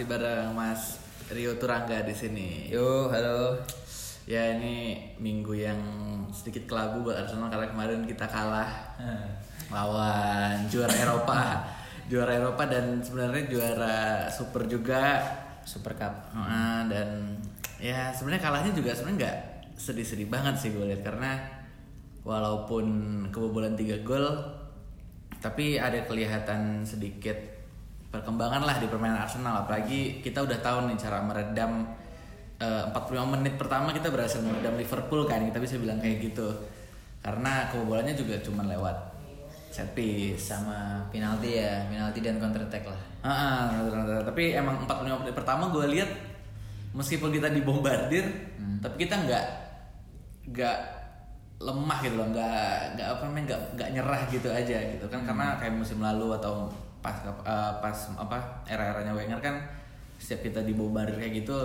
masih bareng Mas Rio Turangga di sini. Yo, halo. Ya ini minggu yang sedikit kelabu buat Arsenal karena kemarin kita kalah lawan juara Eropa, juara Eropa dan sebenarnya juara Super juga. Super Cup. Dan ya sebenarnya kalahnya juga sebenarnya nggak sedih-sedih banget sih gue lihat karena walaupun kebobolan 3 gol tapi ada kelihatan sedikit perkembangan lah di permainan Arsenal. Apalagi kita udah tahu nih cara meredam eh, 45 menit pertama kita berhasil meredam Liverpool kan kita bisa bilang kayak gitu. Karena kebobolannya juga cuma lewat set piece Sama penalti ya, penalti dan counter attack lah. Ah, ah, tapi emang 45 menit pertama gue lihat meskipun kita dibombardir, tapi kita nggak nggak lemah gitu loh, nggak nggak apa namanya nggak nggak nyerah gitu aja gitu kan. Karena kayak musim lalu atau pas eh, pas apa era-eranya Wenger kan setiap kita dibombardir kayak gitu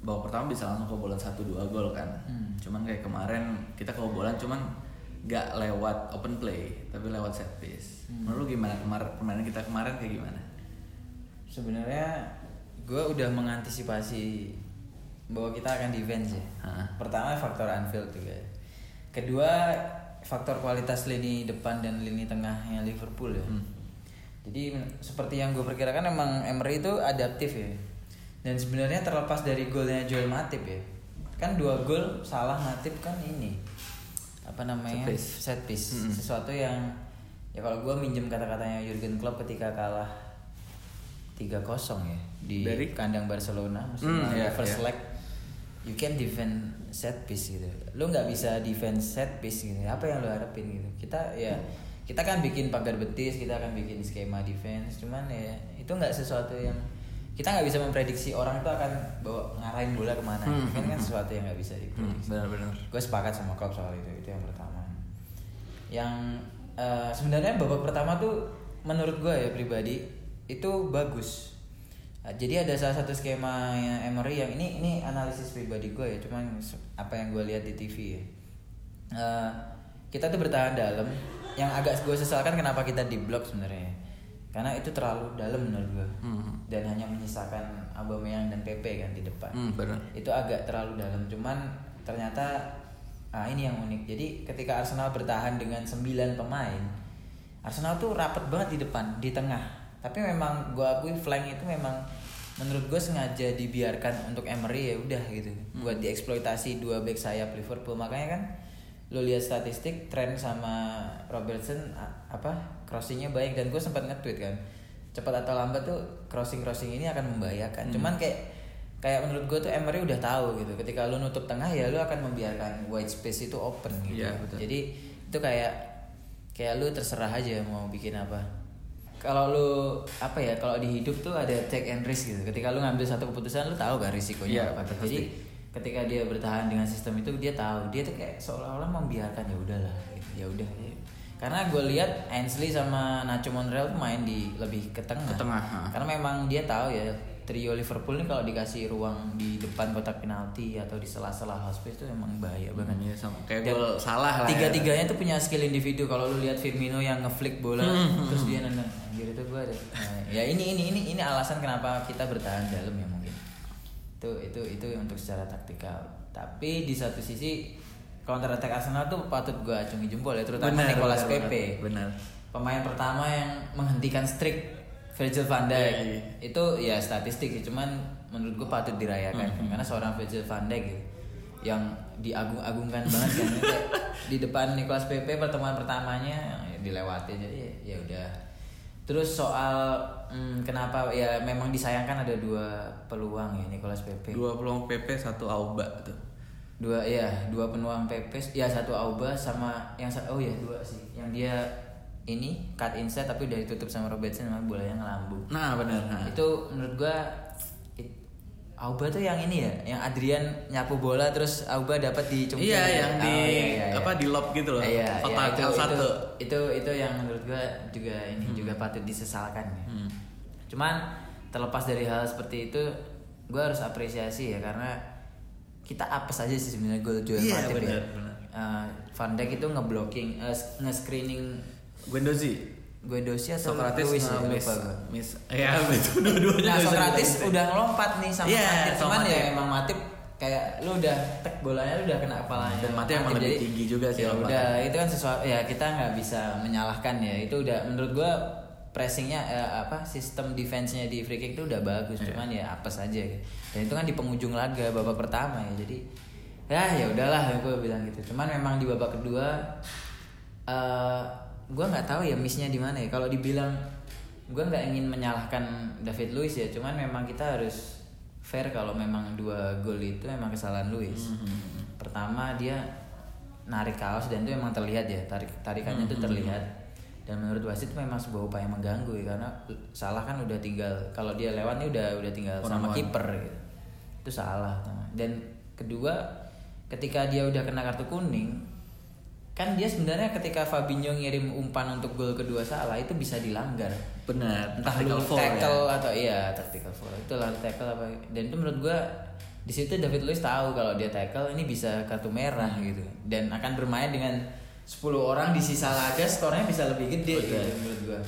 babak pertama bisa langsung kebobolan satu dua gol kan. Cuman kayak kemarin kita kebobolan cuman nggak lewat open play tapi lewat set piece. Menurut lu gimana kemarin permainan kita kemarin kayak gimana? Sebenarnya gue udah mengantisipasi bahwa kita akan defense ya. Hah. Pertama faktor Anfield juga. Kedua faktor kualitas lini depan dan lini tengahnya Liverpool ya. Hmm. Jadi seperti yang gue perkirakan emang Emery itu adaptif ya. Dan sebenarnya terlepas dari golnya Joel Matip ya. Kan dua gol salah Matip kan ini apa namanya Set piece. set piece. Mm-mm. sesuatu yang ya kalau gue minjem kata-katanya Jurgen Klopp ketika kalah 3-0 ya di Dari? kandang Barcelona Hmm, lalu iya, first iya. leg you can defend set piece gitu lu nggak bisa defense set piece gitu apa yang lu harapin gitu kita ya kita kan bikin pagar betis kita akan bikin skema defense cuman ya itu nggak sesuatu yang kita nggak bisa memprediksi orang itu akan bawa ngarahin bola ke mana. Hmm, kan hmm, kan hmm. sesuatu yang nggak bisa Hmm, diprediksi. benar-benar. gue sepakat sama Klopp soal itu itu yang pertama. Yang eh, sebenarnya babak pertama tuh menurut gue ya pribadi itu bagus. Eh, jadi ada salah satu skema yang Emery yang ini ini analisis pribadi gue ya cuman apa yang gue lihat di TV ya. Eh, kita tuh bertahan dalam yang agak gue sesalkan kenapa kita di blok sebenarnya. Karena itu terlalu dalam menurut gue Hmm. dan hanya menyisakan Aubameyang dan Pepe kan di depan. Hmm, benar. itu agak terlalu dalam. Cuman ternyata ah ini yang unik. Jadi ketika Arsenal bertahan dengan 9 pemain Arsenal tuh rapet banget di depan di tengah. Tapi memang gue akui flank itu memang menurut gue sengaja dibiarkan untuk Emery ya udah gitu. Buat dieksploitasi dua back sayap Liverpool. Makanya kan lo lihat statistik tren sama Robertson apa crossingnya baik. Dan gue sempat nge-tweet kan cepat atau lambat tuh crossing crossing ini akan membahayakan. Cuman kayak kayak menurut gue tuh Emery udah tahu gitu. Ketika lu nutup tengah ya lu akan membiarkan white space itu open gitu. Iya, betul. jadi itu kayak kayak lu terserah aja mau bikin apa. Kalau lu apa ya kalau di hidup tuh ada take and risk gitu. Ketika lu ngambil satu keputusan lu tahu kan risikonya Iya, apa. pasti. jadi ketika dia bertahan dengan sistem itu dia tahu. Dia tuh kayak seolah-olah membiarkan ya udahlah gitu. ya udah. Karena gue lihat Ainsley sama Nacho Monreal tuh main di lebih ke tengah. Ke tengah, ha. karena memang dia tahu ya trio Liverpool ini kalau dikasih ruang di depan kotak penalti atau di sela-sela half space itu emang bahaya banget. Iya sama. Kayak gol salah lah. ya. tiga-tiganya tuh punya skill individu. Kalau lu lihat Firmino yang ngeflick bola Hmm, terus dia nendang anjir itu gua ada. Nah, ya ini ini ini ini alasan kenapa kita bertahan dalam ya mungkin itu itu itu untuk secara taktikal. Tapi di satu sisi counter attack Arsenal tuh patut gua acungi jempol ya terutama Benar, Nicolas benar, Pepe. benar. pemain pertama yang menghentikan streak Virgil van Dijk. Iya, iya. itu ya statistik sih cuman menurut gue patut dirayakan. Hmm, karena seorang Virgil van Dijk gitu, yang diagung-agungkan banget kan. Di depan Nicolas Pepe pertemuan pertamanya ya dilewati. Jadi ya udah. Terus soal hmm, kenapa ya memang disayangkan ada dua peluang ya Nicolas Pepe Dua peluang PP satu Auba tuh. dua ya dua peluang Pepe ya satu Auba sama yang oh ya dua sih yang dia ini cut inside tapi udah ditutup sama Robertson sama bolanya ngelambung Nah benar. Nah. itu menurut gua it- Auba tuh yang ini ya yang Adrian nyapu bola terus Auba dapat di cungkil Iya ya? yang Oh, di iya, iya, iya. apa di lob gitu loh. Iya, iya, itu, L1. itu, itu itu yang menurut gua juga ini juga patut disesalkan ya. Hmm. Cuman terlepas dari hal seperti itu, gue harus apresiasi ya karena kita apes aja sih sebenarnya gol Joel Iya, Matip benar, ya. benar. Eh, Van Dijk itu ngeblocking, eh, nge-screening Guendouzi. Guendouzi atau Socrates Luis ya, nge-miss lupa miss ya betul dua-duanya Nah Socrates dibilang udah ngelompat nih sama Iya, Matip. Cuman ya emang Matip kayak lu udah tek bolanya lu udah kena kepalanya. Dan Matip emang lebih tinggi juga sih ya udah itu kan sesuatu ya kita nggak bisa menyalahkan ya. Itu udah menurut gua pressingnya eh, apa sistem defense-nya di free kick itu udah bagus Iya. cuman ya apes aja gitu. dan itu kan di penghujung laga babak pertama ya jadi ya ya udahlah gue bilang gitu. Cuman memang di babak kedua eh gue nggak tahu ya missnya di mana ya. Kalau dibilang gue nggak ingin menyalahkan David Luiz ya cuman memang kita harus fair kalau memang dua gol itu memang kesalahan Luiz. Pertama dia narik kaos dan itu memang terlihat ya tarik tarikannya itu terlihat dan menurut wasit itu memang sebuah upaya mengganggu ya karena salah kan udah tinggal kalau dia lewat nih udah udah tinggal sama One-on-one. kiper gitu itu salah dan kedua ketika dia udah kena kartu kuning kan dia sebenarnya ketika Fabinho ngirim umpan untuk gol kedua salah itu bisa dilanggar benar entah lu ya. tackle atau iya tactical foul itu lah tackle apa dan itu menurut gua di situ David Luiz tahu kalau dia tackle ini bisa kartu merah Hmm. gitu dan akan bermain dengan 10 orang di sisa laga skornya bisa lebih gede Betul. gitu menurut gua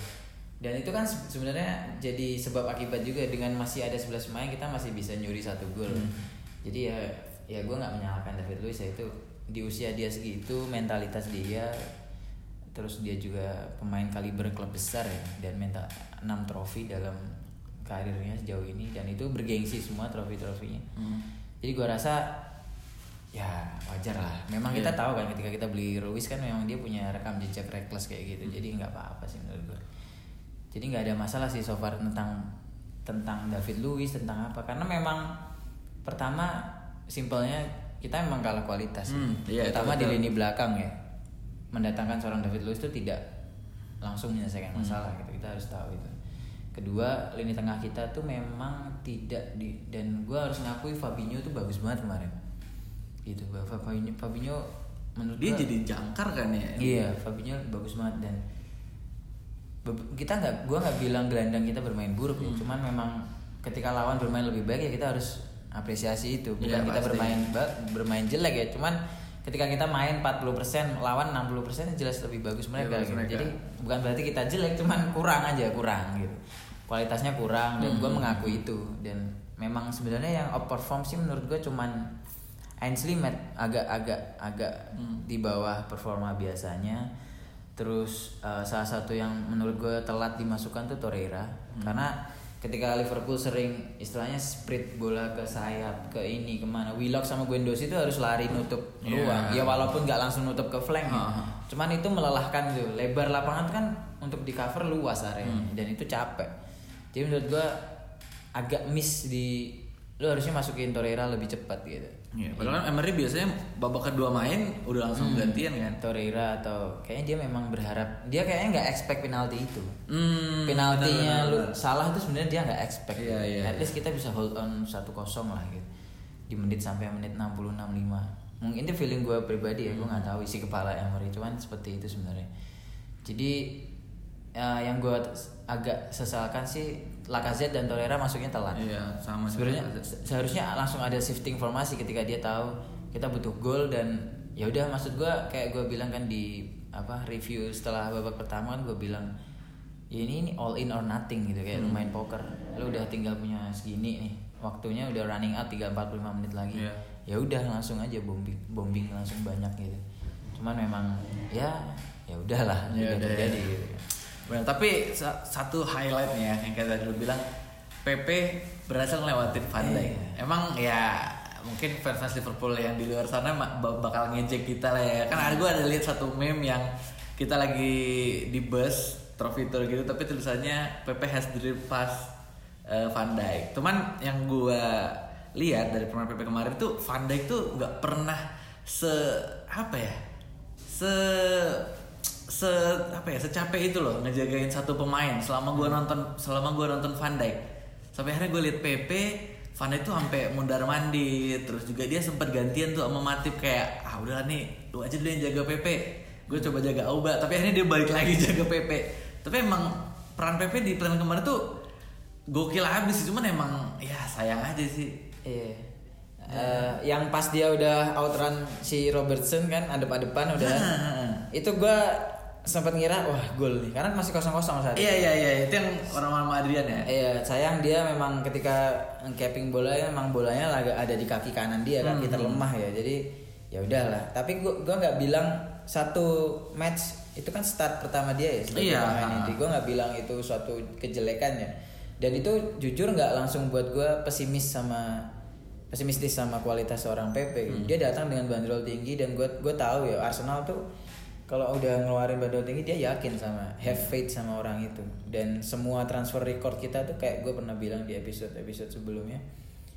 dan itu kan se- sebenarnya jadi sebab akibat juga dengan masih ada 11 pemain kita masih bisa nyuri satu gol Hmm. jadi ya ya gua nggak menyalahkan David Luiz ya itu di usia dia segitu mentalitas dia terus dia juga pemain kaliber klub besar ya dan mental 6 trofi dalam karirnya sejauh ini dan itu bergengsi semua trofi-trofinya Hmm. jadi gua rasa ya wajar lah. Memang kita Iya. tahu kan ketika kita beli Ruiz kan memang dia punya rekam jejak reckless kayak gitu. Jadi nggak apa-apa sih menurut gua. Jadi nggak ada masalah sih so far tentang tentang David Luiz tentang apa. Karena memang pertama simpelnya kita memang kalah kualitas Hmm, iya, itu terutama di lini belakang ya. Mendatangkan seorang David Luiz itu tidak langsung menyelesaikan Hmm. masalah gitu. Kita harus tahu itu. Kedua lini tengah kita tuh memang tidak di dan gue harus ngakui Fabinho tuh bagus banget kemarin gitu Fabinho Fabinho menurut dia gua- jadi jangkar kan ya Iya, Fabinho bagus banget dan kita nggak, gua nggak bilang gelandang kita bermain buruk Hmm. ya, cuman memang ketika lawan bermain lebih baik ya kita harus apresiasi itu, bukan Iya, kita pasti. bermain bermain jelek ya, cuman ketika kita main 40% lawan 60% jelas lebih bagus mereka, bagus gitu. mereka. Jadi bukan berarti kita jelek, cuman kurang aja kurang gitu. Kualitasnya kurang dan Hmm. mengakui itu dan memang sebenarnya yang outperform sih menurut gua cuman Ainsley Matt agak-agak agak Hmm. di bawah performa biasanya. Terus uh, salah satu yang menurut gue telat dimasukkan tuh Torreira Hmm. karena ketika Liverpool sering istilahnya sprint bola ke sayap ke ini ke mana Willock sama Guendouzi itu harus lari nutup Iya. ruang ya walaupun nggak langsung nutup ke flank ya. Ha-ha. cuman itu melelahkan gitu lebar lapangan tuh kan untuk di cover luas areanya Hmm. dan itu capek jadi menurut gue agak miss di lu harusnya masukin Torreira lebih cepat gitu. Iya, padahal kan Emery biasanya babak kedua main udah langsung gantian kan. Torreira atau kayaknya dia memang berharap dia kayaknya nggak expect penalti itu. Hmm, penaltinya lu salah itu sebenarnya dia nggak expect Iya, iya, at iya. least kita bisa hold on 1-0 lah gitu. Di menit sampai menit 60 65 mungkin itu feeling gue pribadi ya gue nggak tahu isi kepala Emery cuman seperti itu sebenarnya. Jadi ya, yang gue agak sesalkan sih Lacazette dan Torreira masuknya telat Iya, sama sebenarnya se- seharusnya langsung ada shifting formasi ketika dia tahu kita butuh gol dan ya udah maksud gua kayak gue bilang kan di apa review setelah babak pertama kan gue bilang ya ini, ini all in or nothing gitu kayak Hmm. main poker lu udah tinggal punya segini nih waktunya udah running out tinggal 45 menit lagi Iya. ya udah langsung aja bombing bombing langsung banyak gitu cuman memang ya ya udahlah Ya udah udah, terjadi ya. gitu Benar, tapi sa- satu highlight nih ya yang kayak tadi lu bilang PP berhasil ngelewatin Van Dijk. Iya. Emang ya mungkin fans Liverpool yang di luar sana bakal ngejek kita lah ya. Kan ada gue ada lihat satu meme yang kita lagi di bus trophy tour gitu tapi tulisannya PP has dribbled past eh, Van Dijk. Cuman yang gue lihat dari pemain PP kemarin tuh Van Dijk tuh nggak pernah se apa ya se se apa ya secapek itu loh ngejagain satu pemain. Selama gua nonton selama gua nonton Van Dijk. Sampai akhirnya gue liat PP Van Dijk tuh sampai mundar mandir terus juga dia sempat gantian tuh sama Matip kayak ah udahlah nih lu aja dulu yang jaga PP gue coba jaga Auba tapi akhirnya dia balik lagi jaga PP tapi emang peran PP di plan kemarin tuh gokil habis sih cuman emang ya sayang aja sih. Iya. Eh, yang pas dia udah outrun si Robertson kan adep-adepan udah. itu gua sempat ngira wah gol nih karena masih kosong kosong saat itu. Iya iya iya itu yang orang sama Adrian ya. Iya, sayang dia memang ketika capping bola memang bolanya agak ada di kaki kanan dia, kaki Hmm. terlemah ya. Jadi ya udahlah. Tapi gua gua nggak bilang satu match itu kan start pertama dia ya sebagai Iya. pemain inti. Gua nggak bilang itu suatu kejelekan ya. Dan itu jujur nggak langsung buat gua pesimis sama pesimistis sama kualitas seorang Pepe. Hmm. Dia datang dengan bandrol tinggi dan gua gua tahu ya Arsenal tuh kalau udah ngeluarin bandrol tinggi dia yakin sama have faith sama orang itu dan semua transfer record kita tuh kayak gue pernah bilang di episode episode sebelumnya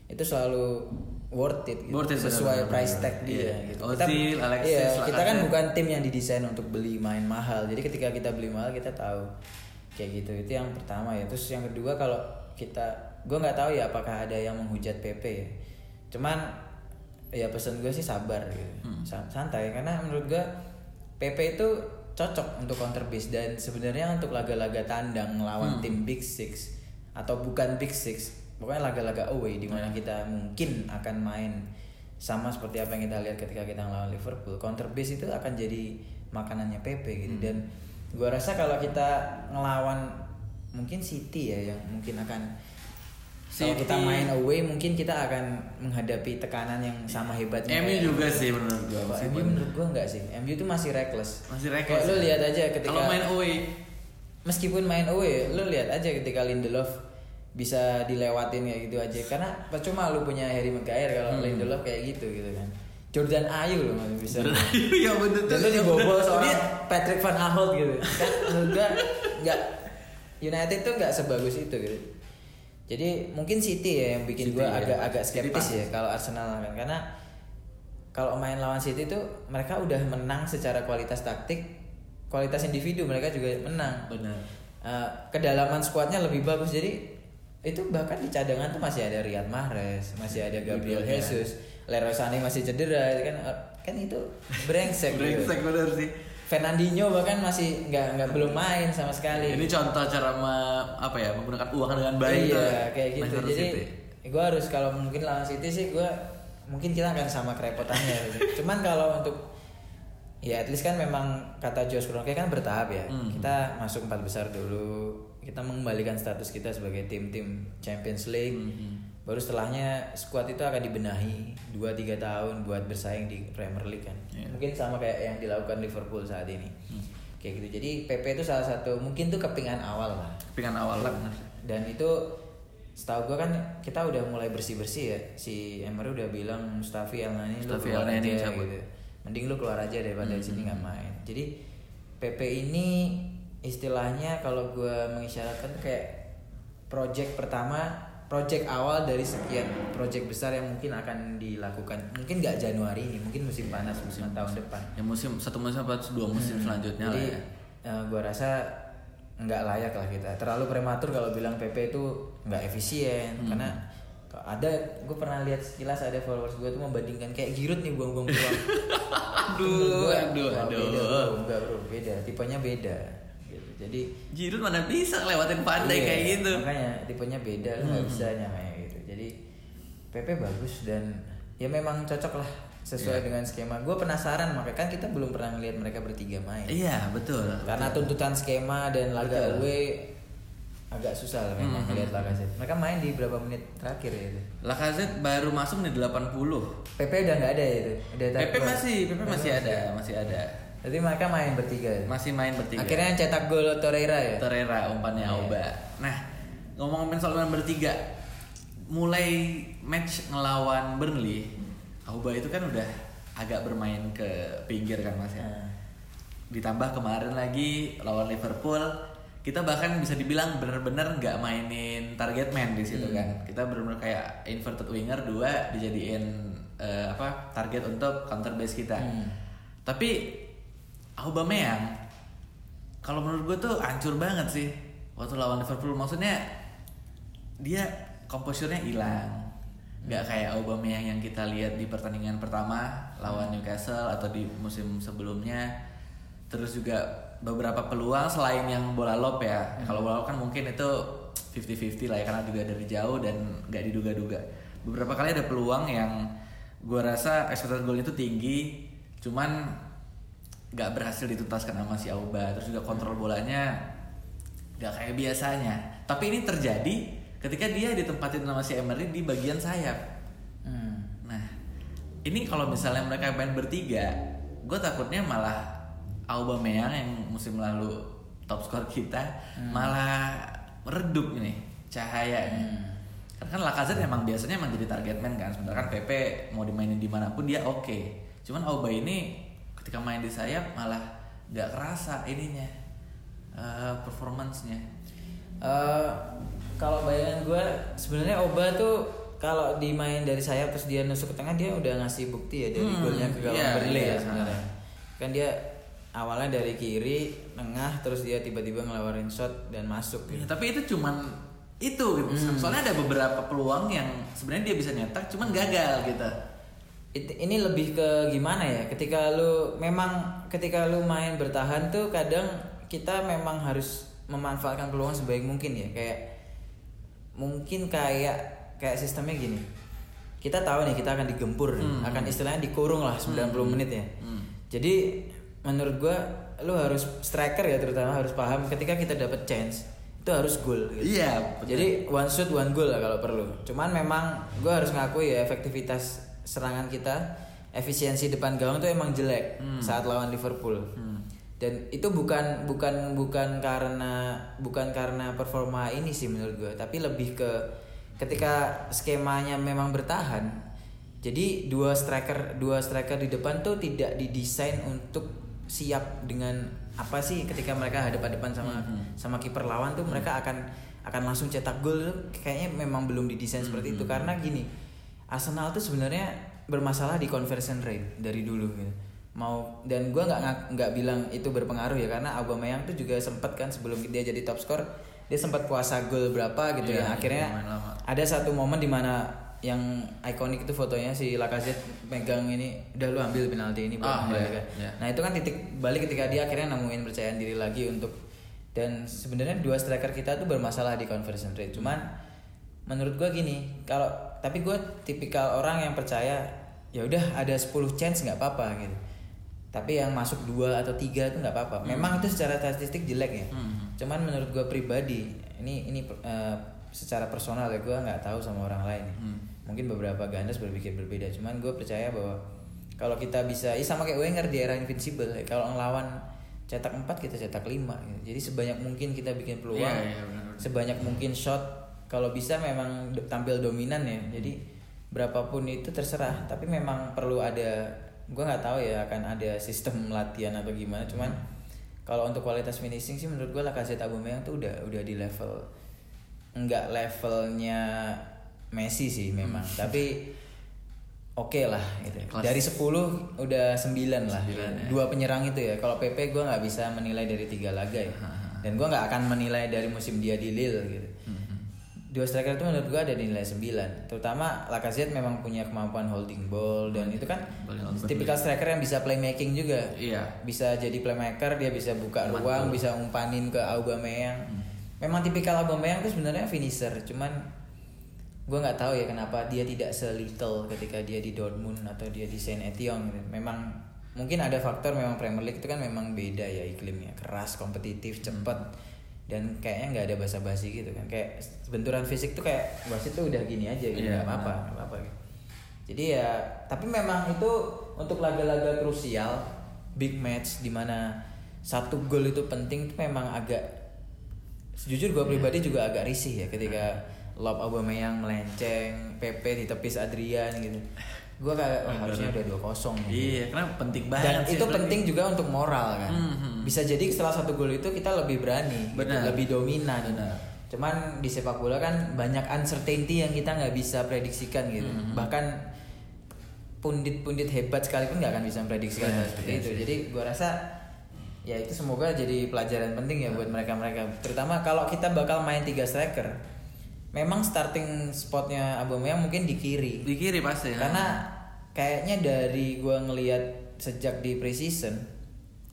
itu selalu worth it, gitu. Worth it, sesuai benar-benar. price tag dia Iya. gitu. Ozil, Alexis, iya, kita kan bukan tim yang didesain untuk beli main mahal jadi ketika kita beli mahal kita tahu kayak gitu itu yang pertama ya terus yang kedua kalau kita gue nggak tahu ya apakah ada yang menghujat PP ya cuman ya pesan gue sih sabar gitu Hmm. Sa- santai karena menurut gue PP itu cocok untuk counter base dan sebenarnya untuk laga-laga tandang Hmm. melawan tim Big Six atau bukan Big Six pokoknya laga-laga away di Hmm. mana kita mungkin akan main sama seperti apa yang kita lihat ketika kita ngelawan Liverpool counter base itu akan jadi makanannya PP gitu dan gua rasa kalau kita ngelawan mungkin City ya yang mungkin akan kalau City. kita main away mungkin kita akan menghadapi tekanan yang sama hebatnya MU juga sih menurut gua. Kalau MU menurut gua enggak sih. MU tuh masih reckless. Masih reckless Kayak lu ya. lihat aja ketika Kalau main away meskipun main away, lu lihat aja ketika Lindelof bisa dilewatin kayak gitu aja. Karena percuma lu punya Harry Maguire kalau Hmm. Lindelof kayak gitu gitu kan. Jordan Ayew loh masih bisa. ya bener Dan lu dibobol Dia- Patrick Van Aanholt gitu. Kan gua enggak United tuh enggak sebagus itu gitu. Jadi mungkin City ya yang bikin gua ya. agak agak skeptis ya kalau Arsenal kan karena kalau main lawan City tuh mereka udah menang secara kualitas taktik, kualitas individu mereka juga menang. Benar. Eh, kedalaman skuadnya lebih bagus jadi itu bahkan di cadangan tuh masih ada Riyad Mahrez, masih ada Gabriel Iya. Jesus, Leroy Sané masih cedera kan kan itu brengsek. gitu. Brengsek bener sih. Fernandinho bahkan masih nggak nggak belum main sama sekali. Ini contoh cara me- apa ya menggunakan uang dengan baik iya tuh. kayak gitu. Manchester Jadi City. gue harus kalau mungkin lawan City sih gue mungkin kita akan sama kerepotannya. gitu. Cuman kalau untuk ya at least kan memang kata Josh Kroenke kan bertahap ya. Hmm. Kita masuk empat besar dulu. Kita mengembalikan status kita sebagai tim-tim Champions League. Hmm. Baru setelahnya squad itu akan dibenahi 2-3 tahun buat bersaing di Premier League kan. Iya. Mungkin sama kayak yang dilakukan Liverpool saat ini. Hmm. Kayak gitu. Jadi PP itu salah satu mungkin tuh kepingan awal lah Pingan awal lah dan itu setahu gue kan kita udah mulai bersih bersih ya si Emery udah bilang Mustafi Elneny lu Mustafi keluar aja gitu mending lu keluar aja daripada Hmm. sini nggak main jadi PP ini istilahnya kalau gue mengisyaratkan kayak project pertama project awal dari sekian project besar yang mungkin akan dilakukan mungkin nggak Januari ini mungkin musim panas musim tahun depan Ya musim satu musim apa dua musim selanjutnya jadi lah ya. eh, gua rasa nggak layak lah kita terlalu prematur kalau bilang PP itu nggak efisien Hmm. karena ada gue pernah lihat sekilas ada followers gue tuh membandingkan kayak Giroud nih buang-buang peluang Aduh, aduh, wah, aduh. beda bro, enggak bro beda tipenya beda. Jadi Giroud mana bisa lewatin pandai iya, kayak gitu. makanya tipenya beda lu nggak Hmm. bisa nyamain gitu jadi PP bagus dan ya memang cocok lah sesuai Iya. dengan skema gue penasaran makanya kan kita belum pernah ngeliat mereka bertiga main Iya, betul. karena tuntutan skema dan laga Betul. away agak susah lah memang Hmm. melihat Lacazette. Mereka main di berapa menit terakhir ya itu. Lacazette baru masuk di 80. PP udah nggak ada ya itu. Udah PP keluar. masih, PP masih ada, masih ada. Jadi mereka main bertiga. ya? Masih main bertiga. Akhirnya yang cetak gol Torreira ya. Torreira umpannya Iya. Auba. Nah, ngomong-ngomongin soal main bertiga, mulai match ngelawan Burnley, Auba itu kan udah agak bermain ke pinggir kan Mas ya. Nah, Ditambah kemarin lagi lawan Liverpool, kita bahkan bisa dibilang bener-bener nggak mainin target man di situ Hmm. kan. Kita bener-bener kayak inverted winger dua dijadiin eh, apa target untuk counter base kita. Hmm. Tapi Aubameyang kalau menurut gue tuh hancur banget sih waktu lawan Liverpool. Maksudnya dia komposurnya hilang. Gak kayak Aubameyang yang kita lihat di pertandingan pertama lawan Newcastle atau di musim sebelumnya. Terus juga beberapa peluang selain yang bola lob ya. Kalau bola lob kan mungkin itu 50-50 lah ya karena juga dari jauh dan nggak diduga-duga. Beberapa kali ada peluang yang gue rasa expected goal itu tinggi, cuman nggak berhasil dituntaskan sama si Auba. Terus juga kontrol bolanya nggak kayak biasanya. Tapi ini terjadi ketika dia ditempatin sama si Emery di bagian sayap. Hmm. nah ini kalau misalnya mereka main bertiga gue takutnya malah Aubameyang yang musim lalu top skor kita malah redup nih cahayanya. Karena kan Lacazette emang biasanya emang jadi target man kan. Sementara kan PP mau dimainin di mana pun dia oke. Cuman Auba ini ketika main di sayap malah nggak kerasa ininya eh, performance-nya Eh, kalau bayangan gue sebenarnya Oba tuh kalau dimain dari sayap terus dia nusuk ke tengah dia udah ngasih bukti ya dari Hmm, golnya ke gawang iya, Burnley iya. ya sebenarnya. Kan dia awalnya dari kiri, tengah terus dia tiba-tiba ngelawarin shot dan masuk Ya, gitu. tapi itu cuman itu gitu. Soalnya ada beberapa peluang yang sebenarnya dia bisa nyetak cuman gagal gitu. It- ini lebih ke gimana ya? Ketika lu memang ketika lu main bertahan tuh kadang kita memang harus memanfaatkan peluang sebaik mungkin ya. Kayak mungkin kayak kayak sistemnya gini. Kita tahu nih kita akan digempur, nih. akan istilahnya dikurung lah 90 menit ya. Hmm. Jadi menurut gua lu harus striker ya terutama harus paham ketika kita dapat chance itu harus gol gitu. Iya, betul. Jadi one shot one goal lah kalau perlu. Cuman memang gue harus ngakui ya efektivitas serangan kita, efisiensi depan gawang tuh emang jelek saat lawan Liverpool. Dan itu bukan bukan bukan karena bukan karena performa ini sih menurut gue, tapi lebih ke ketika skemanya memang bertahan. Jadi dua striker dua striker di depan tuh tidak didesain untuk siap dengan apa sih ketika mereka hadap-hadapan sama sama kiper lawan tuh mereka akan akan langsung cetak gol kayaknya memang belum didesain seperti itu. karena gini Arsenal tuh sebenarnya bermasalah di conversion rate dari dulu gitu mau dan gue nggak nggak bilang itu berpengaruh ya karena Aubameyang tuh juga sempat kan sebelum dia jadi top skor dia sempat puasa gol berapa gitu Iya, ya akhirnya lama. ada satu momen di mana yang ikonik itu fotonya si Lacazette megang ini udah lu ambil penalti ini Ah, kembalikan. iya, iya. Nah itu kan titik balik ketika dia akhirnya nemuin percayaan diri lagi untuk dan sebenarnya dua striker kita tuh bermasalah di conversion rate. Cuman menurut gua gini, kalau tapi gua tipikal orang yang percaya ya udah ada 10 chance nggak apa-apa gitu. Tapi yang masuk dua atau tiga itu nggak apa-apa. Memang itu secara statistik jelek ya. Cuman menurut gua pribadi ini ini eh, secara personal ya gua nggak tahu sama orang lain. ya. Mungkin beberapa gandas berpikir berbeda. Cuman gue percaya bahwa kalau kita bisa, ya sama kayak Wenger di era Invincible. ya, Kalau ngelawan cetak 4 kita cetak 5 gitu. Jadi sebanyak mungkin kita bikin peluang. Iya, iya, benar-benar. sebanyak mungkin shot kalau bisa memang tampil dominan ya. Jadi berapapun itu terserah, tapi memang perlu ada gue nggak tahu ya akan ada sistem latihan atau gimana. Cuman kalau untuk kualitas finishing sih menurut gue Lacazette Aubameyang tuh udah udah di level nggak levelnya Messi sih memang, tapi oke lah gitu. Kelas- Dari 10 udah 9 lah. Sembilan, ya. Dua penyerang itu ya. Kalau PP gue nggak bisa menilai dari tiga laga ya. Dan gue nggak akan menilai dari musim dia di Lille gitu. Dua striker itu menurut gue ada di nilai 9 Terutama Lacazette memang punya kemampuan holding ball Dan itu kan tipikal striker yang bisa playmaking juga. Iya. Bisa jadi playmaker, dia bisa buka ruang, bisa umpanin ke Aubameyang. Memang tipikal Aubameyang itu sebenarnya finisher Cuman gue nggak tahu ya kenapa dia tidak selittle ketika dia di Dortmund atau dia di Saint Etienne. Memang mungkin ada faktor memang Premier League itu kan memang beda ya iklimnya. Keras, kompetitif, cepat dan kayaknya nggak ada basa-basi gitu kan kayak benturan fisik tuh kayak wasit tuh udah gini aja gitu Iya, nggak apa-apa nggak apa-apa gitu. Jadi ya tapi memang itu untuk laga-laga krusial big match di mana satu gol itu penting itu memang agak jujur gue pribadi juga agak risih ya ketika lob Aubameyang melenceng, PP ditepis Adrian gitu. Gue kayak wah, harusnya udah 2-0 nih. Iya, karena penting banget Dan sih itu penting juga untuk moral kan. Mhm. Bisa jadi setelah satu gol itu kita lebih berani, gitu, lebih dominan. Benar. Cuman di sepak bola kan banyak uncertainty yang kita nggak bisa prediksikan gitu. Mhm. Bahkan pundit-pundit hebat sekalipun nggak akan bisa memprediksikan Benar, hal seperti iya itu. sih. Jadi gua rasa ya itu semoga jadi pelajaran penting ya buat mereka-mereka. Terutama kalau kita bakal main tiga striker. Memang starting spotnya Aubameyang mungkin di kiri. di kiri pasti ya. Karena kayaknya dari gua ngelihat sejak di preseason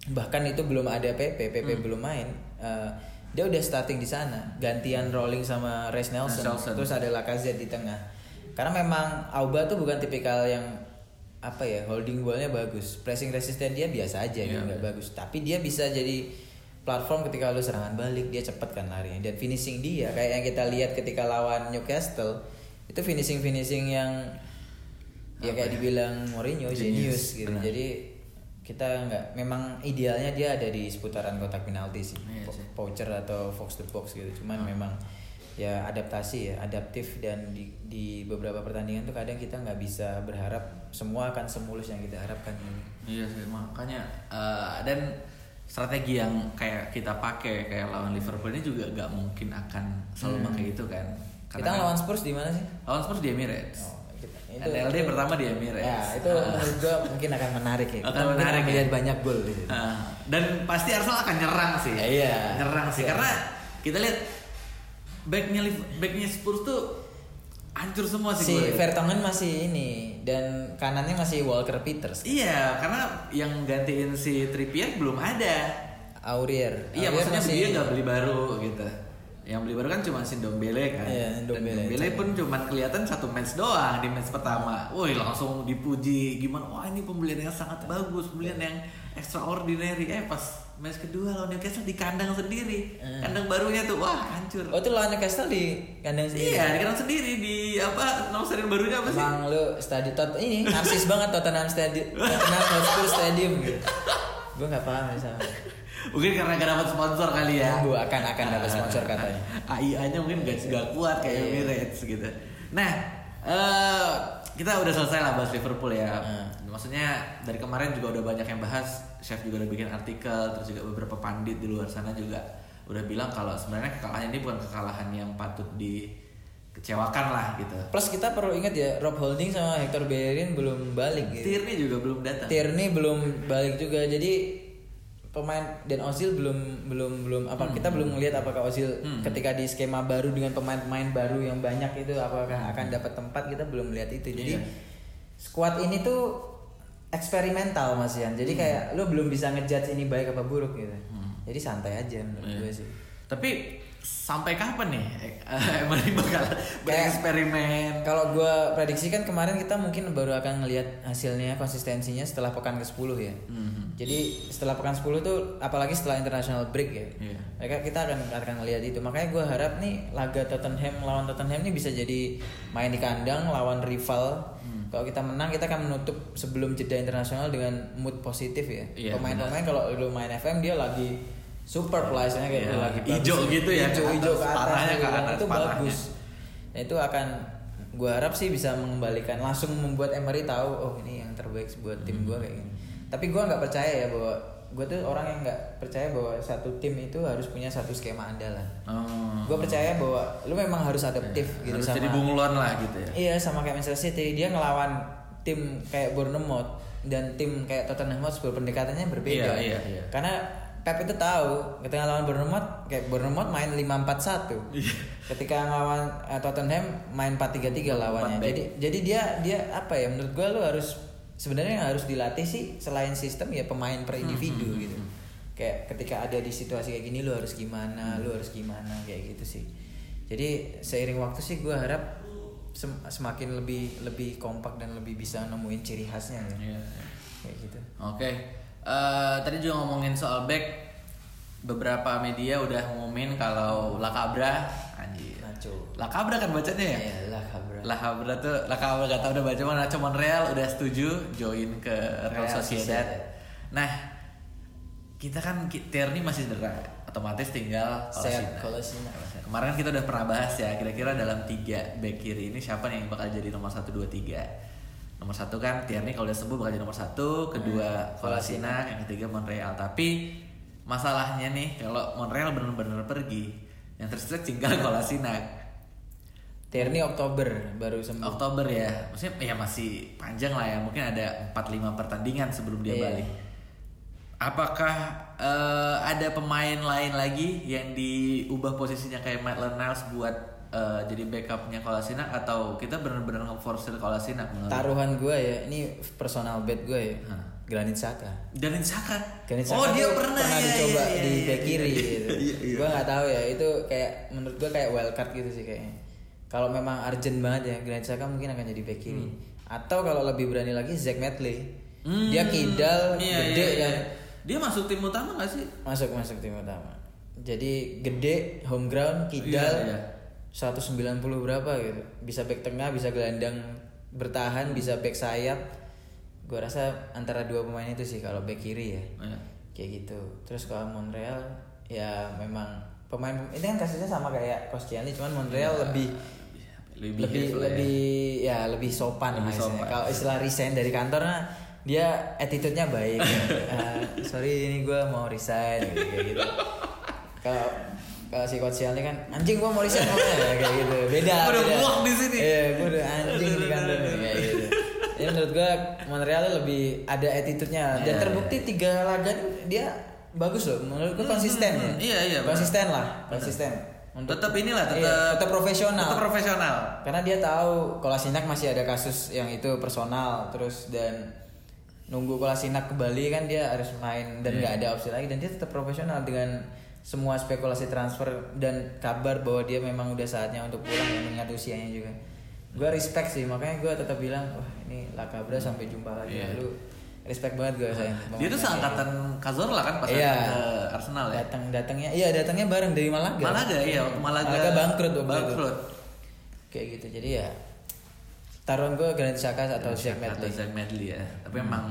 bahkan itu belum ada PP, PP Hmm. belum main. eh, dia udah starting di sana, gantian rolling sama Reece Nelson, Nelson. terus ada Lacazette di tengah. Karena memang Auba tuh bukan tipikal yang apa ya holding ballnya bagus, pressing resisten dia biasa aja Iya, gitu nggak bagus. Tapi dia bisa jadi platform ketika lu serangan balik dia cepet kan larinya dan finishing dia kayak yang kita lihat ketika lawan Newcastle itu finishing finishing yang ya Apa kayak ya? dibilang Mourinho Genius, genius gitu. benar. Jadi kita nggak memang idealnya dia ada di seputaran kotak penalti sih, Iya Po- sih. voucher atau box to box gitu. Cuman memang ya adaptasi ya, adaptif dan di, di beberapa pertandingan tuh kadang kita nggak bisa berharap semua akan semulus yang kita harapkan. Iya sih makanya eh, dan strategi yang kayak kita pakai kayak lawan Liverpool ini juga gak mungkin akan selalu Hmm. pakai itu kan. Kita lawan Spurs di mana sih? lawan Spurs di Emirates. Oh, kita- NLD pertama di Emirates. Ya, itu Ah. menurut mungkin akan menarik ya. Akan mungkin menarik ya. melihat banyak gol gitu. Ah, dan pasti Arsenal akan nyerang sih. Iya. Nyerang sih Iya. karena kita lihat backnya backnya Spurs tuh hancur semua sih. Si. Vertonghen masih ini dan kanannya masih Walker Peters. Iya, karena yang gantiin si Trippier belum ada. Aurier. Iya, Aurier maksudnya masih- dia nggak beli baru gitu. Yang beli baru kan cuma si Dombele kan. Iya, Ndombele. Dan Dombele pun cuma kelihatan satu match doang di match pertama. Woi, langsung dipuji gimana? Wah, ini pembelian yang sangat bagus, pembelian yang extraordinary. Eh, pas match kedua lawan Newcastle di kandang sendiri. Kandang barunya tuh, wah hancur. Oh itu lawan Newcastle di kandang sendiri. Iya, di kandang sendiri di apa? Nama stadion barunya apa sih? Emang lu stadion tot ini narsis banget Tottenham Stadium, Tottenham Hotspur Stadium gitu. Gue nggak paham sama. Mungkin karena gak dapat sponsor kali ya. Tunggu akan akan dapat sponsor katanya. AIA-nya mungkin gak, gak kuat kayak Iya. Emirates gitu. Nah, eh kita udah selesai lah bahas Liverpool ya. Hmm. Maksudnya dari kemarin juga udah banyak yang bahas. Chef juga udah bikin artikel, terus juga beberapa pandit di luar sana juga udah bilang kalau sebenarnya kekalahan ini bukan kekalahan yang patut dikecewakan lah gitu. Plus kita perlu ingat ya Rob Holding sama Hector Bellerin belum balik gitu. Tierney juga belum datang. Tierney belum balik juga jadi pemain dan Ozil belum belum belum apa kita belum melihat apakah Ozil Hmm. ketika di skema baru dengan pemain-pemain baru yang banyak itu apakah akan dapat tempat kita belum melihat itu. Jadi Iya. squad ini tuh eksperimental Mas Ian. Jadi kayak lu belum bisa ngejudge ini baik apa buruk gitu. Jadi santai aja menurut Iya. gue sih. Tapi sampai kapan nih eh, ini bakal bereksperimen? Kalau gue prediksi kan kemarin kita mungkin baru akan ngelihat hasilnya konsistensinya setelah pekan ke 10 ya. Mhm. Jadi setelah pekan 10 tuh apalagi setelah international break ya. Iya. Mereka kita akan akan ngelihat itu. Makanya gue harap nih laga Tottenham lawan Tottenham ini bisa jadi main di kandang lawan rival. Hmm. Kalau kita menang kita akan menutup sebelum jeda internasional dengan mood positif ya. Iya, Pemain-pemain kalau lu main FM dia lagi super istilahnya kayak dia lagi hijau gitu ya, Hijau, hijau ke atas. parahnya gitu. ke atas, itu parahnya. bagus. Nah, itu akan gue harap sih bisa mengembalikan langsung membuat Emery tahu oh ini yang terbaik buat tim gue kayak gini. Tapi gue nggak percaya ya bahwa gue tuh orang yang nggak percaya bahwa satu tim itu harus punya satu skema andalan. Oh. Gue percaya bahwa lu memang harus adaptif gitu Harus sama jadi bunglon lah gitu ya. Iya sama kayak Manchester City dia ngelawan tim kayak Bournemouth dan tim kayak Tottenham Hotspur pendekatannya berbeda. Iya, iya, iya. Karena Pep itu tahu ketika lawan Bournemouth kayak Bournemouth main 5-4-1. Iya. Ketika ngelawan eh, Tottenham main 4-3-3 lawannya. 4-back. Jadi jadi dia dia apa ya menurut gua lu harus sebenarnya yang harus dilatih sih selain sistem ya pemain per Hmm, individu gitu. Kayak ketika ada di situasi kayak gini lu harus gimana, lu harus gimana kayak gitu sih. Jadi seiring waktu sih gua harap sem- semakin lebih lebih kompak dan lebih bisa nemuin ciri khasnya ya. Iya. Kayak gitu. Oke. Eh, tadi juga ngomongin soal back. Beberapa media udah ngumumin kalau Lakabra anjir. Nacho. Lakabra kan bacanya ya? Iya lah kabar. Lakabra tuh Lakabra gak tau udah baca mana Nacho Monreal udah setuju join ke Real Real Sociedad. Sociedad. Nah, kita kan Tierney masih cedera, otomatis tinggal. Kolasinac. Kemarin kan kita udah pernah bahas ya, kira-kira dalam tiga back kiri ini siapa nih yang bakal jadi nomor satu dua tiga? Nomor satu kan Tierney kalau udah sembuh bakal jadi nomor satu, kedua Hmm, Kolasinac, yang ketiga Monreal. Tapi masalahnya nih kalau Monreal benar-benar pergi, yang tersisa tinggal Kolasinac. Tierney Oktober baru sembuh. Oktober ya, maksudnya ya masih panjang lah ya, mungkin ada 4-5 pertandingan sebelum dia Iya. balik. Apakah eh, ada pemain lain lagi yang diubah posisinya kayak Maitland Niles buat eh, jadi backupnya Kolasinac atau kita benar-benar nge-force Kolasinac menurut Taruhan gue ya, ini personal bet gue ya. Hah. Granit Saka. Granit Saka. Granit Saka oh dia tuh pernah, ya, dicoba ya, ya, di ya, back ya, kiri ya, gitu. iya, iya. Gue nggak tahu ya, itu kayak menurut gue kayak wild card gitu sih kayaknya. Kalau memang urgent banget ya, Granit Saka mungkin akan jadi back kiri. Hmm. Atau kalau lebih berani lagi Zack Medley. Hmm, Dia kidal, iya, gede iya, iya. kan. Dia masuk tim utama gak sih? Masuk masuk tim utama. Jadi gede, home ground, kidal. Iya, iya. 190 berapa gitu. Bisa back tengah, bisa gelandang bertahan, bisa back sayap. Gua rasa antara dua pemain itu sih kalau back kiri ya. Iya. Kayak gitu. Terus kalau Montreal ya memang pemain ini kan kasusnya sama kayak Koscielny cuman Montreal lebih lebih lebih lah ya. lebih ya lebih sopan Lebih lah. Kalau istilah resign dari kantor nah, dia attitude-nya baik. ya. Ah, sorry ini gue mau resign gitu, gitu. Kalau kalau si coach Sialnya kan anjing gue mau pokoknya kayak gitu. Beda. Gua udah muak di sini. Iya, gue udah anjing di kantor kayak gitu. Ya menurut gue Montreal lebih ada attitude-nya dan Iya, terbukti tiga laga dia bagus loh. Menurut gue konsisten ya. Iya, iya, benar. Konsisten lah, konsisten. Untuk Tetap inilah, tetap Iya, tetap profesional. Tetap profesional. Karena dia tahu Kolasinak masih ada kasus yang itu personal terus dan nunggu Kolasinak kembali kan dia harus main dan Iya. nggak ada opsi lagi dan dia tetap profesional dengan semua spekulasi transfer dan kabar bahwa dia memang udah saatnya untuk pulang ya mengingat usianya juga. Gue respect sih makanya gue tetap bilang wah ini Lakabra sampai jumpa lagi Iya. lu respect banget gue sayang. Dia tuh seangkatan Cazorla kan pas datang ke Arsenal ya. Datang datangnya iya datangnya bareng dari Malaga. Malaga iya, waktu Malaga. Malaga bangkrut waktu itu. Bangkrut. Kayak gitu. Jadi ya taruhan gue Granit Xhaka atau Atau Medley. Zack Medley ya. Tapi Hmm. emang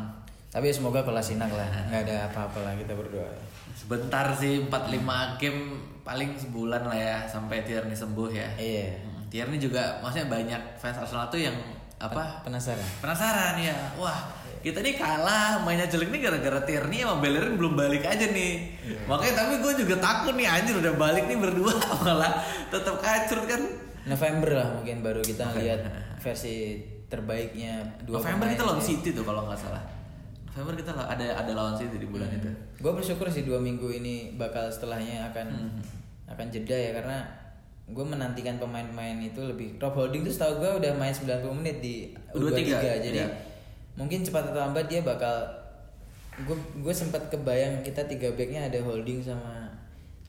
Tapi semoga Kolasinak lah, nggak ada apa-apa lah kita berdoa. sebentar sih 4-5 game paling sebulan lah ya sampai Tierney sembuh ya. Iya. Hmm, Tierney juga maksudnya banyak fans Arsenal tuh yang apa Penasaran? penasaran ya. Wah, kita nih kalah mainnya jelek nih gara-gara Tierney sama Bellerin belum balik aja nih. Makanya tapi gue juga takut nih anjir udah balik nih berdua malah tetap kacur kan. November lah mungkin baru kita lihat versi terbaiknya dua November kita lawan. City tuh kalau nggak salah. November kita la- ada ada lawan City di bulan itu. Gue bersyukur sih dua minggu ini bakal setelahnya akan Hmm. akan jeda ya karena gue menantikan pemain-pemain itu lebih Rob Holding tuh setahu gue udah main 90 menit di U23 U23, jadi iya. mungkin cepat atau lambat dia bakal gue gue sempat kebayang kita tiga backnya ada Holding sama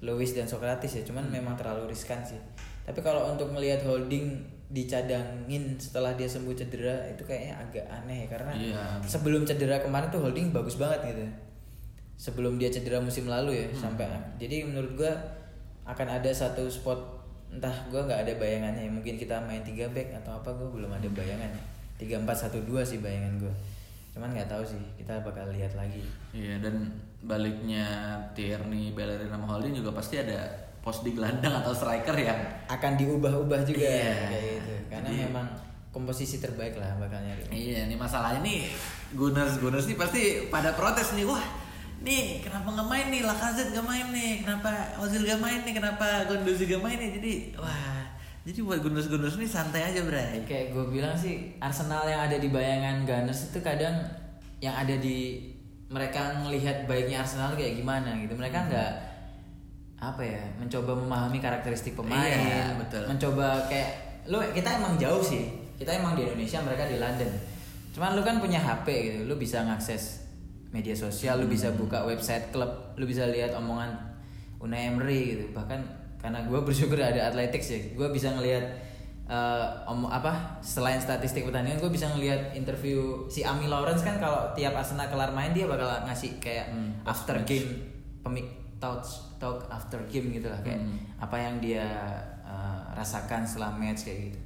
Lewis dan Socrates ya cuman Hmm. memang terlalu riskan sih tapi kalau untuk melihat Holding dicadangin setelah dia sembuh cedera itu kayaknya agak aneh ya karena Iya. sebelum cedera kemarin tuh Holding bagus banget gitu sebelum dia cedera musim lalu ya Hmm. sampai jadi menurut gua akan ada satu spot entah gua nggak ada bayangannya mungkin kita main tiga back atau apa gua belum ada bayangannya tiga empat satu dua sih bayangan gua cuman nggak tahu sih kita bakal lihat lagi Iya dan baliknya Tierney, Bellerin sama Holding juga pasti ada pos di gelandang atau striker yang akan diubah-ubah juga Iya. kayak gitu karena Jadi- memang komposisi terbaik lah bakal nyari Iya, ini masalahnya nih Gunners Gunners nih pasti pada protes nih. Wah, nih kenapa nggak main nih? Lacazette nggak main nih? Kenapa Ozil nggak main nih? Kenapa Gundogan nggak main nih? Jadi wah, jadi buat Gunners Gunners nih santai aja, Bray. kayak gue bilang sih Arsenal yang ada di bayangan Gunners itu kadang yang ada di mereka ngelihat baiknya Arsenal kayak gimana gitu Hmm. mereka nggak apa ya mencoba memahami karakteristik pemain Iya, betul. mencoba kayak lu kita emang jauh sih kita emang di Indonesia mereka di London cuman lu kan punya HP gitu lu bisa ngakses media sosial lu Hmm. bisa buka website klub lu bisa lihat omongan Unai Emery gitu bahkan karena gue bersyukur ada athletics ya gue bisa ngelihat eh, om apa selain statistik pertandingan gue bisa ngelihat interview si Ami Lawrence kan kalau tiap Arsenal kelar main dia bakal ngasih kayak Hmm, after game pemik talk talk after game gitu lah kayak Hmm. apa yang dia eh, rasakan setelah match kayak gitu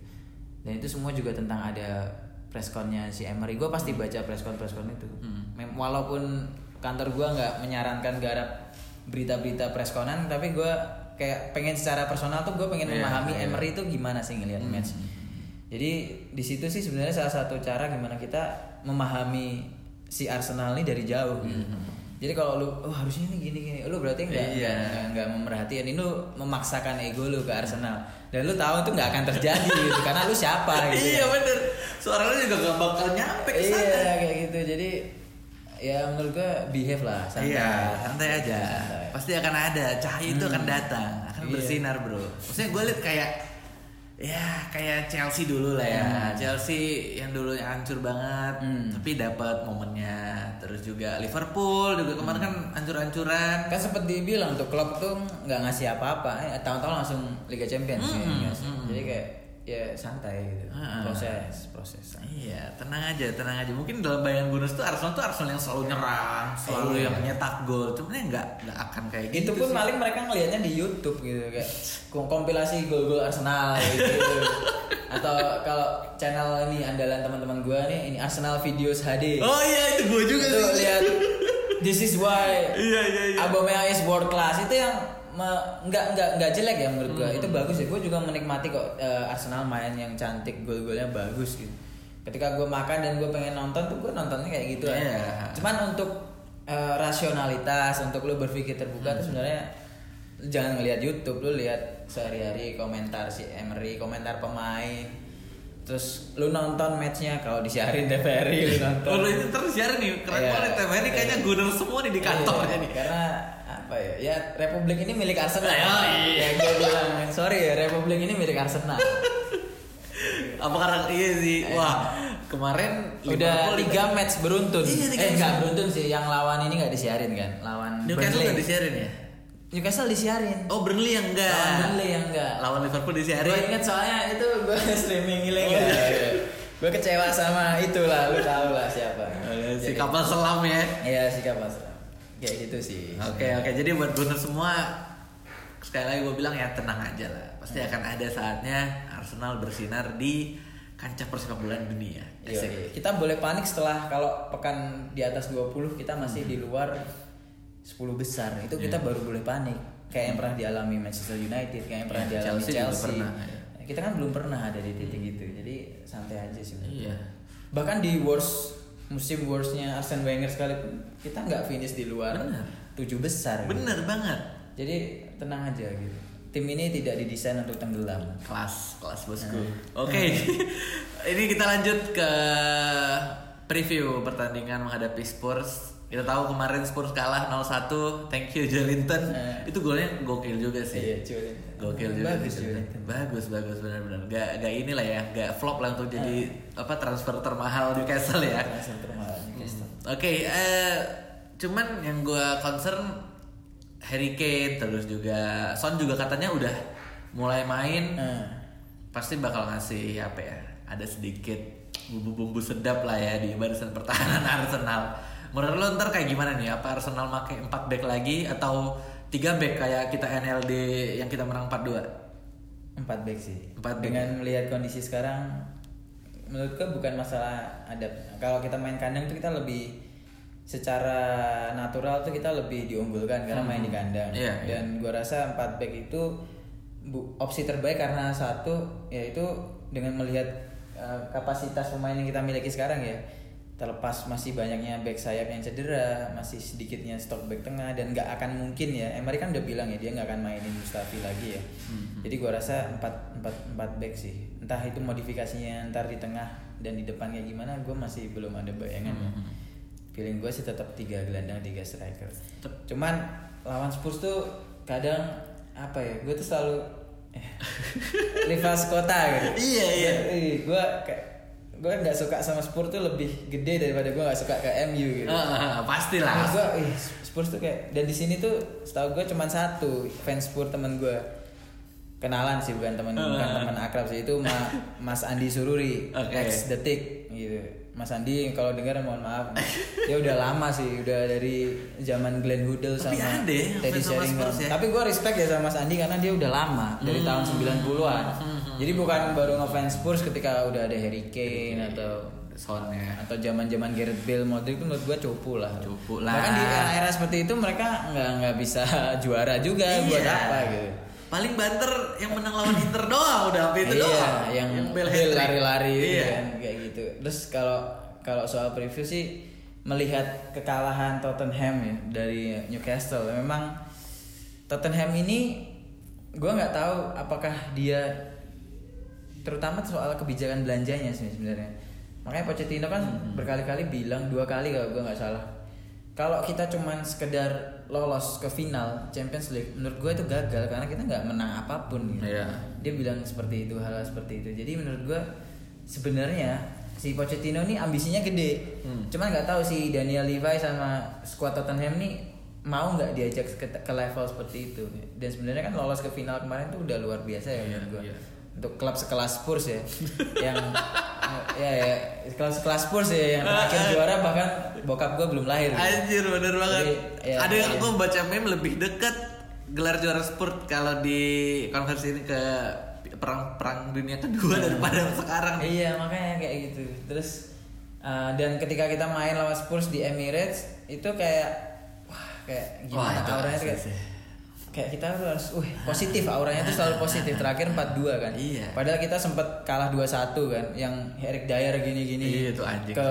dan itu semua juga tentang ada pressconnya si Emery gue pasti baca presscon presscon itu Hmm. Walaupun kantor gue nggak menyarankan garap berita-berita preskonan tapi gue kayak pengen secara personal tuh gue pengen Iya, memahami iya. Emery itu gimana sih ngelihat Hmm. match jadi di situ sih sebenarnya salah satu cara gimana kita memahami si Arsenal ini dari jauh gitu. Jadi kalau lu oh harusnya ini gini gini, lu berarti nggak Hmm. Iya. nggak memerhatiin ini lu memaksakan ego lu ke Arsenal dan lu tahu itu nggak akan terjadi gitu karena lu siapa gitu. Iya bener. Suara lu juga gak bakal nyampe ke sana. Iya kayak gitu. Jadi ya menurut gua behave lah santai. Iya, santai aja. Santai. Pasti akan ada cahaya itu akan datang, akan Iya. bersinar, Bro. Maksudnya gue liat kayak ya kayak Chelsea dulu lah ya. Chelsea yang dulunya hancur banget, Hmm. tapi dapat momennya. Terus juga Liverpool juga kemarin kan hancur-hancuran. Kan sempat dibilang tuh klub tuh nggak ngasih apa-apa, eh, tahun-tahun langsung Liga Champions. Hmm, ya, hmm. Jadi kayak ya santai gitu Ah. proses proses Iya, tenang aja, tenang aja. Mungkin dalam bayangan Gunners tuh Arsenal tuh Arsenal yang selalu nyerang, selalu Iya. yang nyetak gol. Cuman ya nggak nggak akan kayak gitu. itu pun sih. paling mereka ngelihatnya di YouTube gitu kayak kom- kompilasi gol-gol Arsenal gitu, atau kalau channel ini andalan teman-teman gue nih ini Arsenal Videos HD Oh iya, itu gue juga itu sih. lihat this is why Iya, iya, iya. Aubameyang is world class itu yang me- nggak nggak nggak jelek ya menurut Hmm. gue itu bagus ya gue juga menikmati kok eh, Arsenal main yang cantik gol-golnya bagus gitu ketika gue makan dan gue pengen nonton tuh gue nontonnya kayak gitu Iya. aja cuman untuk eh, rasionalitas untuk lo berpikir terbuka Hmm. tuh sebenarnya jangan ngelihat YouTube lo lihat sehari-hari komentar si Emery komentar pemain terus lu nonton matchnya kalau disiarin TVRI lu nonton Kalau itu terus siaran nih, keren Iya. banget. TVRI kayaknya Gunners semua nih di kantornya Iya, nih. Karena apa ya? Ya Republik ini milik Arsenal. Ya, iya. Ya gue bilang, sorry ya Republik ini milik Arsenal. Apa karena iya sih? Wah, kemarin Udah tiga match beruntun. Iya, tiga eh nggak beruntun sih. Yang lawan ini nggak disiarin kan? Lawan Newcastle nggak disiarin ya? Newcastle disiarin. Oh, Burnley yang enggak. Lawan Burnley yang enggak. Lawan Liverpool disiarin. Gue inget soalnya itu gue streaming ilegal. Oh, iya. gue kecewa sama itulah, lu tau lah siapa. si Jadi- kapal selam ya. Iya si kapal selam. Kayak gitu sih. Oke oke jadi buat Gunners semua sekali lagi gue bilang ya tenang aja lah pasti akan ada saatnya Arsenal bersinar di kancah persepak dunia. Iya, Asik. iya. Kita boleh panik setelah kalau pekan di atas 20 kita masih di luar 10 besar. Itu kita baru boleh panik. Kayak yang pernah dialami Manchester United, kayak yang pernah Iya, dialami Chelsea Chelsea. pernah, ya. Kita kan belum pernah ada di titik itu. Jadi santai aja sih. Iya. Bahkan di worst musim worstnya Arsene Wenger sekalipun kita nggak finish di luar Benar. tujuh besar. gitu. Bener banget. Jadi tenang aja gitu. Tim ini tidak didesain untuk tenggelam. Kelas kelas bosku. Nah. Oke ini kita lanjut ke preview pertandingan menghadapi Spurs. Kita tahu kemarin Spurs kalah 0-1. Thank you Jolinton. Eh. Itu golnya gokil juga sih. Iya. Gokil juga Bagus, sih. Jolinton. Bagus, bagus benar-benar. Gak, gak inilah ya, gak flop lah untuk jadi apa transfer termahal Newcastle ya. Transfer termahal Newcastle. Oke, eh cuman yang gue concern Harry Kane terus juga Son juga katanya udah mulai main Eh. pasti bakal ngasih apa ya? Ada sedikit bumbu-bumbu sedap lah ya di barisan pertahanan Arsenal. Menurut lo ntar kayak gimana nih? Apa Arsenal pakai 4 back lagi atau 3 back kayak kita NLD yang kita menang 4-2? Empat back sih. Empat back. Dengan melihat kondisi sekarang, menurutku bukan masalah adab. Kalau kita main kandang tuh kita lebih secara natural tuh kita lebih diunggulkan karena main di kandang. Iya, iya. Dan gua rasa empat back itu opsi terbaik karena satu yaitu dengan melihat uh, kapasitas pemain yang kita miliki sekarang ya. Terlepas masih banyaknya back sayap yang cedera, masih sedikitnya stok back tengah dan nggak akan mungkin ya. Emery kan udah bilang ya dia nggak akan mainin Mustafi lagi ya. Jadi gua rasa empat empat empat back sih. Entah itu modifikasinya ntar di tengah dan di depan kayak gimana, gue masih belum ada bayangan. ya. Feeling gue sih tetap tiga gelandang tiga striker. Cuman lawan Spurs tuh kadang apa ya? Gue tuh selalu eh, rivals kota gitu. Iya, iya. Gue kayak gue nggak suka sama Spurs tuh lebih gede daripada gue nggak suka ke MU gitu. Ah, pastilah. Menurut gua, ih, Spurs tuh kayak dan di sini tuh setahu gue cuma satu fans Spurs temen gue kenalan sih bukan teman bukan Ah. teman akrab sih itu Ma- Mas Andi Sururi Oke. ex detik gitu Mas Andi kalau dengar mohon maaf dia udah lama sih udah dari zaman Glenn Hoddle Tapi sama ada ya Teddy Sheringham ya? tapi gue respect ya sama Mas Andi karena dia udah lama dari tahun Hmm. 90-an jadi bukan baru ngefans Spurs ketika udah ada Harry Kane atau Son ya. atau zaman zaman Gareth Bale Modric itu menurut gua cupu lah Cupu lah. bahkan di era-era seperti itu mereka nggak nggak bisa juara juga buat Iya. apa gitu Paling banter yang menang lawan Inter doang udah sampai itu iya, doang. yang, Bale hat-trick. lari-lari gitu Iya. kan, kayak gitu terus kalau kalau soal preview sih melihat kekalahan Tottenham ya dari Newcastle memang Tottenham ini gua nggak tahu apakah dia terutama soal kebijakan belanjanya sih sebenarnya makanya Pochettino kan berkali-kali bilang dua kali kalau gue nggak salah kalau kita cuman sekedar lolos ke final Champions League menurut gue itu gagal karena kita nggak menang apa pun gitu. Iya. dia bilang seperti itu hal, -hal seperti itu jadi menurut gue sebenarnya si Pochettino ini ambisinya gede Hmm. cuman nggak tahu si Daniel Levy sama squad Tottenham nih mau nggak diajak ke, ke level seperti itu dan sebenarnya kan lolos ke final kemarin tuh udah luar biasa ya Iya, menurut gue iya. Untuk klub sekelas Spurs ya yang ya ya klub sekelas Spurs ya yang terakhir juara bahkan bokap gue belum lahir. Anjir bener banget. Jadi, ya, Ada yang iya. aku baca meme lebih dekat gelar juara sport kalau di konversi ini ke perang perang dunia kedua daripada sekarang. Iya makanya kayak gitu. Terus uh, dan ketika kita main lawan Spurs di Emirates itu kayak wah kayak gimana itu auranya kayak, sih. Kayak kita harus uh positif auranya tuh selalu positif. Terakhir 4-2 kan. Iya. Padahal kita sempat kalah 2-1 kan yang Eric Dyer gini-gini. Iya, itu anjing Ke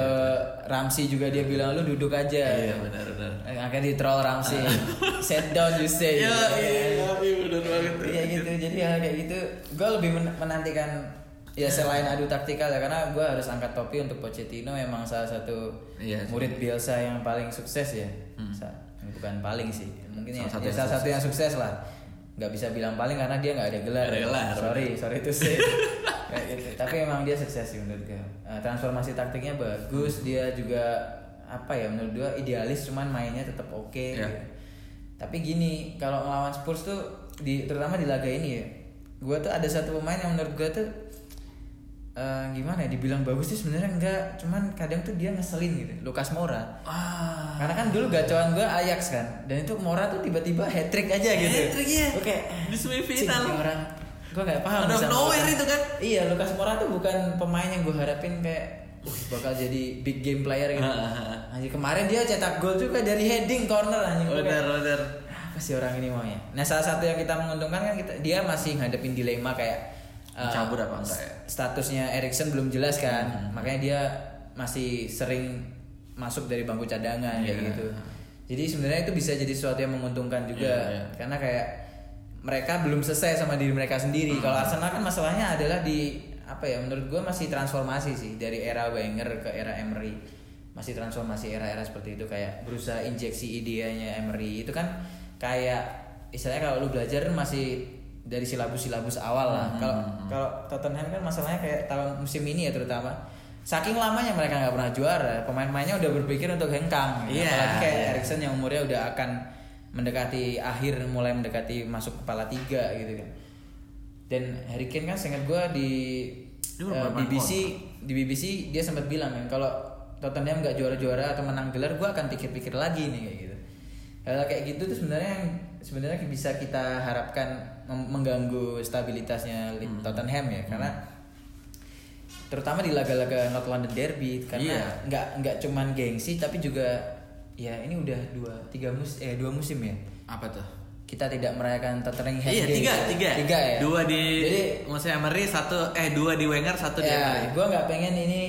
Ramsey juga dia bilang lu duduk aja. Iya benar benar. Eh, Akhirnya di troll Ramsey. Sit down you say. Iya Gitu. iya iya benar banget. Iya gitu, jadi hal kayak gitu Gue lebih men- menantikan Ya selain adu taktikal ya Karena gue harus angkat topi untuk Pochettino Memang salah satu Iya. Hmm. murid Bielsa yang paling sukses ya Sa- Bukan paling sih Mungkin Salah ya, satu ya salah satu yang sukses lah Gak bisa bilang paling karena dia gak ada gelar, Nggak ada gelar. Sorry, sorry say Kayak gitu. Tapi emang dia sukses sih menurut gue Eh, Transformasi taktiknya bagus Dia juga apa ya menurut gue idealis cuman mainnya tetap oke Iya. gitu. Tapi gini, kalau ngelawan Spurs tuh di terutama di laga ini ya. Gua tuh ada satu pemain yang menurut gua tuh eh, gimana ya dibilang bagus sih sebenarnya enggak, cuman kadang tuh dia ngeselin gitu. Lucas Moura. Ah. Karena kan dulu gacauan gua Ajax kan. Dan itu Moura tuh tiba-tiba hat trick aja gitu. Hat-trick, iya. Gua kayak Di semifinal. "Cing, ini orang gua nggak paham Out of bisa nowhere melakukan." itu kan. Iya, Lucas Moura tuh bukan pemain yang gua harapin kayak "Uh, bakal jadi big game player gitu. Ah, ah, Anjir kemarin dia cetak gol juga dari heading corner anjing. Benar benar. apa sih orang ini maunya? Nah salah satu yang kita menguntungkan kan kita dia masih ngadepin dilema kayak Cabut apa enggak ya? Statusnya Erikson belum jelas kan, makanya dia masih sering masuk dari bangku cadangan kayak Iya. gitu. Jadi sebenarnya itu bisa jadi sesuatu yang menguntungkan juga Iya, iya. karena kayak mereka belum selesai sama diri mereka sendiri. Kalau Arsenal kan masalahnya adalah di apa ya? Menurut gue masih transformasi sih dari era Wenger ke era Emery. Masih transformasi era-era seperti itu kayak berusaha injeksi idenya Emery itu kan kayak istilahnya kalau lu belajar masih dari silabus-silabus awal lah. Kalau kalau Tottenham kan masalahnya kayak tahun musim ini ya terutama saking lamanya mereka nggak pernah juara, pemain-pemainnya udah berpikir untuk hengkang. Iya, Apalagi kayak iya. Erikson yang umurnya udah akan mendekati akhir mulai mendekati masuk kepala tiga gitu kan dan Harry Kane kan seingat gue di Dia eh, BBC di BBC dia sempat bilang kan kalau Tottenham nggak juara-juara atau menang gelar gue akan pikir-pikir lagi nih kayak gitu hal kayak gitu tuh sebenarnya yang sebenarnya bisa kita harapkan mengganggu stabilitasnya li- Hmm. Tottenham ya karena terutama di laga-laga North London Derby karena nggak nggak cuman gengsi tapi juga ya ini udah dua tiga mus eh dua musim ya Apa tuh? kita tidak merayakan Tottenham Iya tiga tiga. tiga ya Dua di jadi musim Emery satu eh dua di Wenger satu di ya Emery. gue nggak pengen ini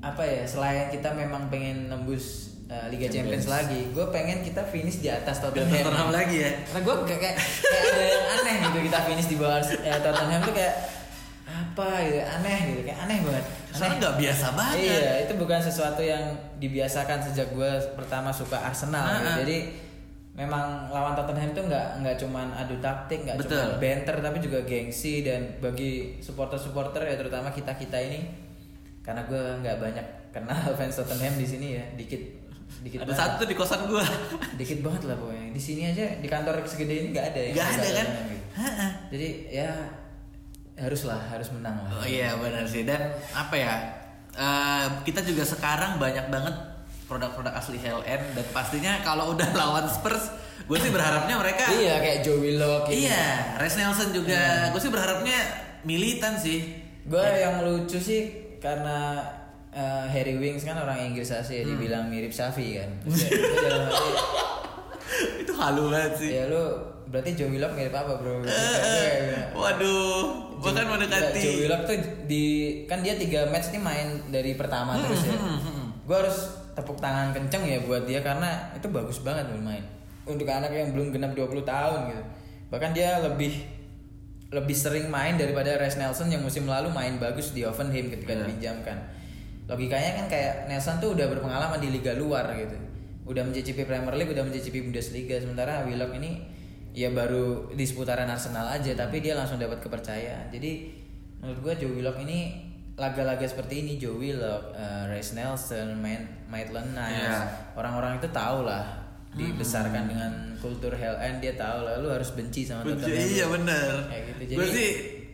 apa ya selain kita memang pengen nembus uh, Liga Champions, lagi gue pengen kita finish di atas Tottenham Tottenham lagi ya. karena gue kayak, kayak kayak ada yang aneh gitu kita finish di bawah ya, Tottenham tuh kayak apa gitu aneh gitu kayak aneh banget Soalnya nggak biasa banget. Iya, itu bukan sesuatu yang dibiasakan sejak gue pertama suka Arsenal. Ah, gitu. Jadi memang lawan Tottenham itu nggak nggak cuman adu taktik, nggak cuma banter, tapi juga gengsi dan bagi supporter-supporter ya terutama kita kita ini karena gue nggak banyak kenal fans Tottenham di sini ya, dikit dikit Ada banget. satu di kosan gua. dikit banget lah pokoknya. Di sini aja di kantor segede ini nggak ada ya. Nggak ada kan? Gitu. Jadi ya haruslah harus menang lah. Oh iya benar sih dan apa ya eh, kita juga sekarang banyak banget produk-produk asli HLN dan pastinya kalau udah lawan Spurs gue sih berharapnya mereka Iya kayak Joe Willock gitu. iya Res Nelson juga gue sih berharapnya militan sih Gue yang lucu sih karena eh, Harry Wings kan orang Inggris asli ya, dibilang mirip Safi kan. Ya, dalam hati, itu halu banget sih ya lu berarti Joe Willock mirip apa bro? Gitu, Eh, Kayak gue, eh, waduh bahkan Joe mendekati Willock tuh di kan dia tiga match ini main dari pertama Hmm, terus ya. Gue harus tepuk tangan kenceng ya buat dia karena itu bagus banget bermain. Untuk anak yang belum genap 20 tahun gitu. Bahkan dia lebih lebih sering main daripada Res Nelson yang musim lalu main bagus di Hoffenheim ketika Iya. dipinjamkan. Logikanya kan kayak Nelson tuh udah berpengalaman di liga luar gitu. Udah mencicipi Premier League, udah mencicipi Bundesliga sementara Willock ini ya baru di seputaran Arsenal aja tapi dia langsung dapat kepercayaan. Jadi menurut gua Joe Willock ini laga-laga seperti ini Joe Willock, uh, Reece Nelson, Main- Maitland Niles, Iya. orang-orang itu tahu lah dibesarkan dengan kultur Hell End dia tahu lah lu harus benci sama Benci, Tottenham. iya bener Kayak gitu. gue Jadi- sih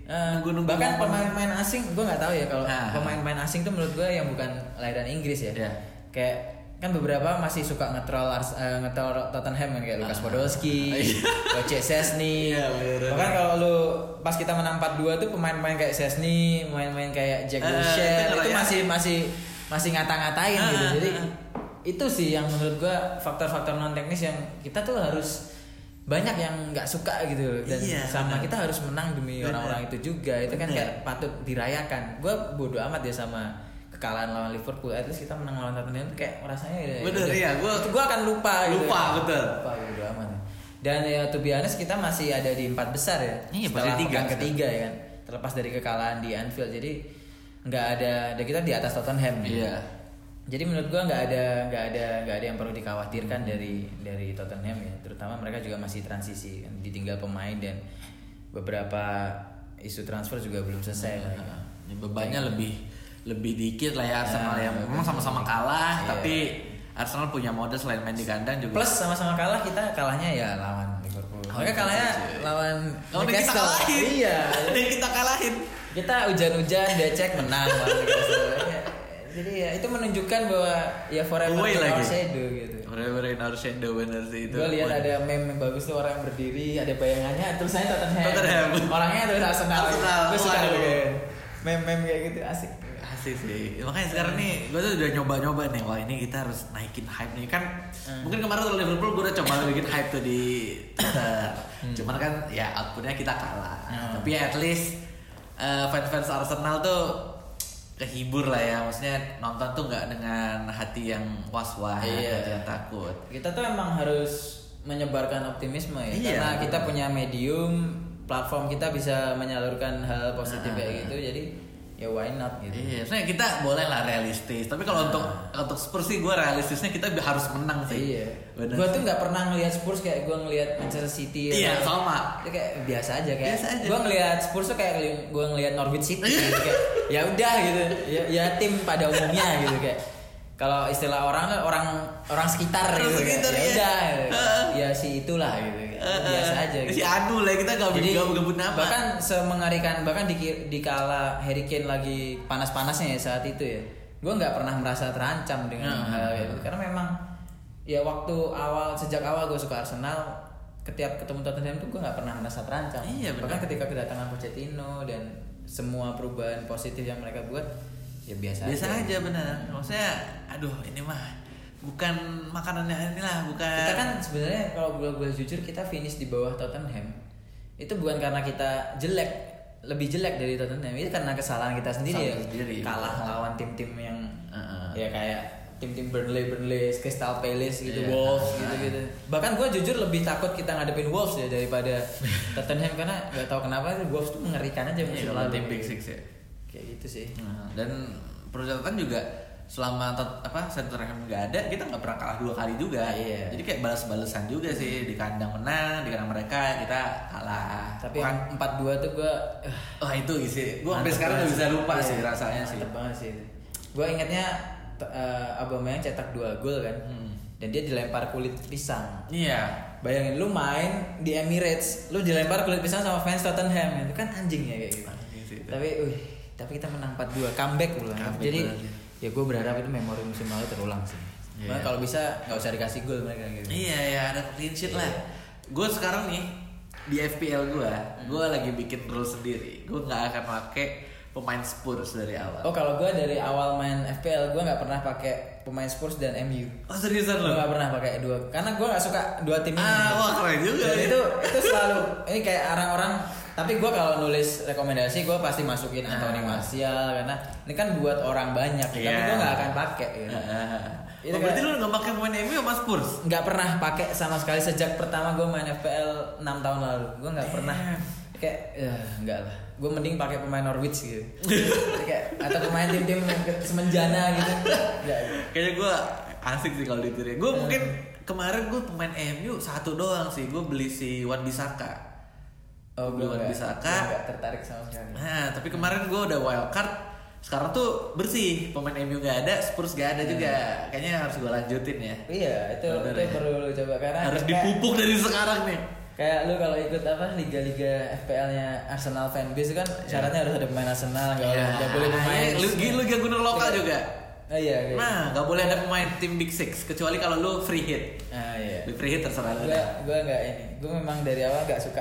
Eh, nunggu-nunggu bahkan pemain-pemain asing gue nggak tahu ya kalau Ah. pemain-pemain asing tuh menurut gue yang bukan lahiran Inggris ya Iya. kayak kan beberapa masih suka ngetrol eh, ngetrol Tottenham kan kayak Lukas Ah. Podolski, Iya. Wojciech Szczesny. Iya. Bahkan kalau lu pas kita menang 4-2 tuh pemain-pemain kayak Szczesny, pemain-pemain kayak Jack Eh, Wilshere itu itu ya. masih masih masih ngata-ngatain Ah, gitu. ah, Jadi ah. itu sih yang menurut gua faktor-faktor non teknis yang kita tuh harus banyak yang nggak suka gitu. Dan Iya, sama benar. kita harus menang demi orang-orang itu juga. Itu kan Benar. kayak patut dirayakan. Gue bodoh amat ya sama kekalahan lawan Liverpool. At least kita menang lawan Tottenham kayak rasanya ya Bener, iya, gua- gue akan lupa gitu. Lupa, betul. lupa bodoh amat. Dan ya to be honest kita masih ada di empat besar ya. Iya, setelah tiga. ketiga ya kan. Terlepas dari kekalahan di Anfield. Jadi nggak ada dan kita di atas Tottenham Iya. Jadi menurut gua nggak ada nggak ada nggak ada yang perlu dikhawatirkan dari dari Tottenham ya terutama mereka juga masih transisi kan ditinggal pemain dan beberapa isu transfer juga belum selesai mereka. Nah, ya bebannya lebih lebih dikit lah ya Arsenal Ya, yang memang sama-sama kalah Iya. tapi Arsenal punya modal selain main di kandang juga plus sama-sama kalah kita kalahnya ya lawan Liverpool Oh, mereka kalahnya iya. lawan ini kita kalahin. iya Ini kita kalahin. kita hujan-hujan dia cek menang lawan Newcastle. Jadi ya itu menunjukkan bahwa ya forever Away in our lagi. shadow gitu Forever in our shadow bener sih itu. Gue lihat ada meme yang bagus tuh orang yang berdiri, ada bayangannya, tulisannya Tottenham. Tottenham. Orangnya tuh Arsenal. Arsenal. Gue suka tuh kayak meme-meme kayak gitu asik. Asik sih. Makanya sekarang nih gue tuh udah nyoba-nyoba nih. Wah ini kita harus naikin hype nih kan. Hmm. Mungkin kemarin tuh Liverpool gue udah coba bikin hype tuh di Twitter. Cuman kan ya outputnya kita kalah. Hmm. Tapi ya at least eh, fans-fans Arsenal tuh kehibur lah ya. Maksudnya nonton tuh nggak dengan hati yang was-was, Iya. hati yang takut. Kita tuh emang harus menyebarkan optimisme ya. Iya. Karena kita punya medium, platform kita bisa menyalurkan hal positif Ah. kayak gitu. Jadi ya why not gitu. Iya, sebenarnya kita boleh lah realistis. Tapi kalau untuk untuk Spurs sih gue realistisnya kita harus menang sih. Iya. Gue tuh nggak pernah ngelihat Spurs kayak gue ngelihat Manchester City. Iya, atau- sama. Itu kayak biasa aja kayak. Biasa aja. Gue ngelihat Spurs tuh kayak gue ngelihat Norwich City gitu kayak. Ya udah gitu. Ya, ya tim pada umumnya gitu kayak. Kalau istilah orang orang orang sekitar Orang gitu. kayak, sekitar, ya iya. udah. Ya si itulah gitu. Biasa aja. Si Gitu. Anu lah kita gak Jadi gak gabut nama. bahkan semengerikan bahkan di di kala Harry Kane lagi panas-panasnya ya saat itu ya. Gue nggak pernah merasa terancam dengan Hmm. hal itu karena memang ya waktu awal sejak awal gue suka Arsenal setiap ketemu Tottenham tuh gue nggak pernah merasa terancam. Iya, benar. bahkan ketika kedatangan Pochettino dan semua perubahan positif yang mereka buat ya biasa, biasa aja bener. Maksudnya, aduh ini mah bukan makanannya inilah bukan. Kita kan sebenarnya kalau boleh boleh jujur kita finish di bawah Tottenham. Itu bukan karena kita jelek, lebih jelek dari Tottenham. Itu karena kesalahan kita sendiri ya. sendiri, Kalah betul. lawan tim-tim yang Heeh. ya kayak tim-tim Burnley, Burnley, Crystal Palace gitu, Iya. Wolves gitu-gitu. Bahkan gue jujur lebih takut kita ngadepin Wolves ya daripada Tottenham karena nggak tahu kenapa Wolves tuh mengerikan aja Iya, musim kalau lalu. tim Big Six ya. Kayak gitu sih. Nah, dan perlu catatan juga selama tot- apa Tottenham nggak ada kita nggak pernah kalah dua kali juga. Iya. jadi kayak balas-balesan juga sih di kandang menang di kandang mereka kita kalah. Tapi Bukan- yang 4-2 tuh gue wah itu sih gue sampai sekarang udah bisa lupa Iya, sih rasanya sih. banget sih. Gue ingatnya eh, Aubameyang cetak dua gol kan. Hmm. dan dia dilempar kulit pisang. Iya. Bayangin lu main di Emirates lu dilempar kulit pisang sama fans Tottenham. Itu kan anjing ya kayak gitu. Anjing sih itu. tapi wih tapi kita menang 4-2 comeback pula. Comeback jadi iya. Ya gue berharap itu memori musim lalu terulang sih. Makanya kalau bisa nggak usah dikasih gol mereka gitu Iya ya ada clean sheet lah. Iya. Gue sekarang nih di FPL gue, Hmm. gue lagi bikin rule sendiri. Gue nggak akan pakai pemain Spurs dari awal. Oh kalau gue dari awal main FPL gue nggak pernah pakai pemain Spurs dan MU. Oh, seriusan Gue lo? gak pernah pakai dua karena gue gak suka dua tim ini. Ah, wah keren juga. Dan ya. itu itu selalu ini kayak orang-orang. Tapi gue kalau nulis rekomendasi gue pasti masukin Anthony Ah. Martial karena ini kan buat orang banyak. Tapi Iya. gue gak akan pakai. Gitu. Ah. Itu oh, berarti lu nggak pakai pemain MU sama Spurs? Nggak pernah pakai sama sekali sejak pertama gue main FPL 6 tahun lalu. Gue nggak pernah kayak ya enggak lah. Gue mending pakai pemain Norwich gitu. Kayak atau pemain tim-tim semenjana gitu. Kayaknya gue asik sih kalau ditiru. Gue Hmm. mungkin kemarin gue pemain MU satu doang sih. Gue beli si Wan Bisaka. Oh, gue Bisaka. gua nggak tertarik sama sekali. Nah, tapi kemarin gue udah wild card. Sekarang tuh bersih, pemain MU gak ada, Spurs gak ada juga. Kayaknya harus gue lanjutin ya. Iya, itu Bener itu ya. perlu lu coba karena Harus kayak- dipupuk dari sekarang nih. kayak lu kalau ikut apa liga-liga FPL-nya Arsenal fanbase kan syaratnya harus ada pemain Arsenal boleh Iya. nggak boleh pemain Iya, lu lu Liga Gunung lokal juga. oh iya iya Nah, nggak boleh ada pemain tim Big Six kecuali kalau lu free hit. ah iya Di free hit terserah lu. gue gue nggak ini gue memang dari awal nggak suka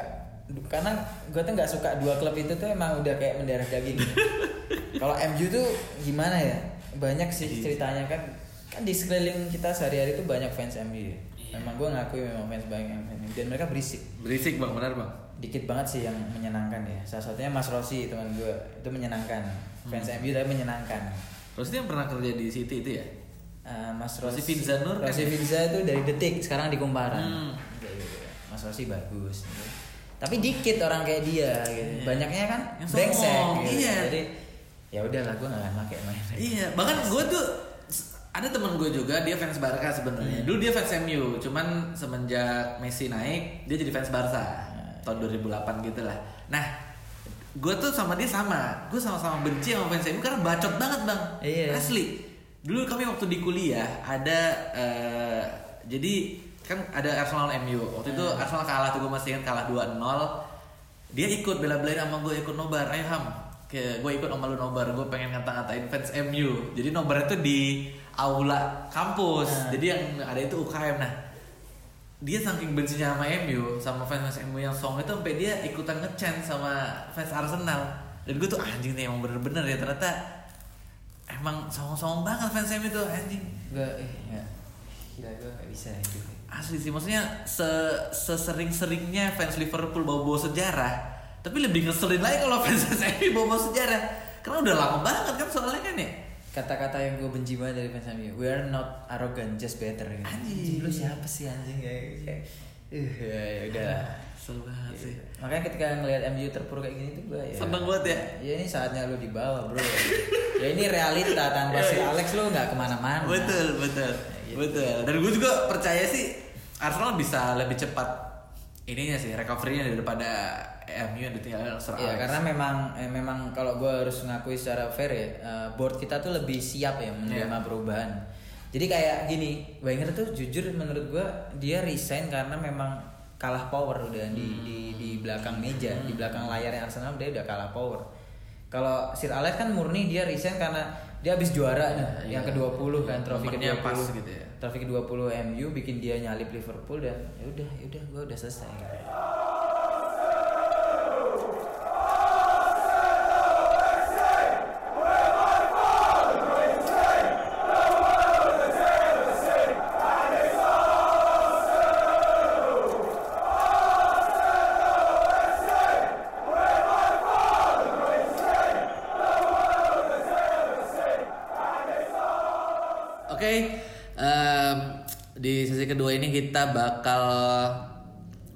karena gue tuh nggak suka dua klub itu tuh emang udah kayak mendarah daging kalau MU tuh gimana ya banyak sih Iya. ceritanya kan kan di sekeliling kita sehari-hari tuh banyak fans MU ya. Iya. memang gue ngakui memang fans banyak MU dan mereka berisik Berisik bang, benar bang. dikit banget sih yang menyenangkan ya salah satunya Mas Rossi teman gue itu menyenangkan fans Hmm. MU tapi menyenangkan Terus dia yang pernah kerja di City itu ya? Eh, Mas Rossi Rossi Nur kan Rossi ya? Finza itu dari detik sekarang di kumparan Hmm. Gitu. Mas Rossi bagus gitu. Tapi dikit orang kayak dia gitu. Iya. banyaknya kan Yang brengsek gitu. iya. jadi ya udahlah gue gak akan pakai main Iya, bahkan gue tuh ada temen gue juga dia fans Barca sebenarnya. Dulu dia fans MU, cuman semenjak Messi naik dia jadi fans Barca tahun 2008 gitu lah. Nah, gue tuh sama dia sama, gue sama-sama benci sama fans MU karena bacot banget bang. Iya. Asli. Dulu kami waktu di kuliah ada eh, jadi kan ada Arsenal MU. Waktu itu Arsenal kalah tuh gue masih ingat kalah 2-0. Dia ikut bela-belain sama gue ikut nobar, ayo Ham. Kayak gue ikut sama lu nobar, gue pengen ngata-ngatain fans MU. Jadi nobar itu di aula kampus. Nah. Jadi yang ada itu UKM. Nah, dia saking bencinya sama MU sama fans fans MU yang song itu sampai dia ikutan ngechant sama fans Arsenal dan gue tuh anjing nih emang bener-bener ya ternyata emang song-song banget fans MU tuh anjing gue eh ya gila gue gak bisa itu asli sih maksudnya se sesering-seringnya fans Liverpool bawa-bawa sejarah tapi lebih ngeselin lagi kalau fans MU bawa-bawa sejarah karena udah lama banget kan soalnya kan ya kata-kata yang gue benci banget dari fans MU we are not arrogant just better gitu. Anjing. lu siapa sih anjing kayak kayak uh, ya, ya udah lah. Kesel banget sih Makanya ketika ngelihat MU terpuruk kayak gini tuh gue ya Seneng banget ya? Ya ini saatnya lu di bawah bro Ya ini realita tanpa si Alex lu nggak ke mana-mana Betul, betul, gitu. betul. Dan gue juga percaya sih Arsenal bisa lebih cepat ininya sih recovery-nya daripada MU yang ditinggal Sir Ya Alex. karena memang eh, memang kalau gue harus ngakui secara fair ya eh, board kita tuh lebih siap ya menerima Iya. perubahan. Jadi kayak gini, Wenger tuh jujur menurut gue dia resign karena memang kalah power udah di, Hmm. di di belakang meja, di belakang layarnya Arsenal dia udah kalah power. Kalau Sir Alex kan murni dia resign karena dia habis juara nih, Iya, yang ke-20 kan, trofi Momennya ke-20. pas gitu ya. Trofi ke-20 MU bikin dia nyalip Liverpool dan ya udah, ya udah gue udah selesai. gitu. Oke, em, di sesi kedua ini kita bakal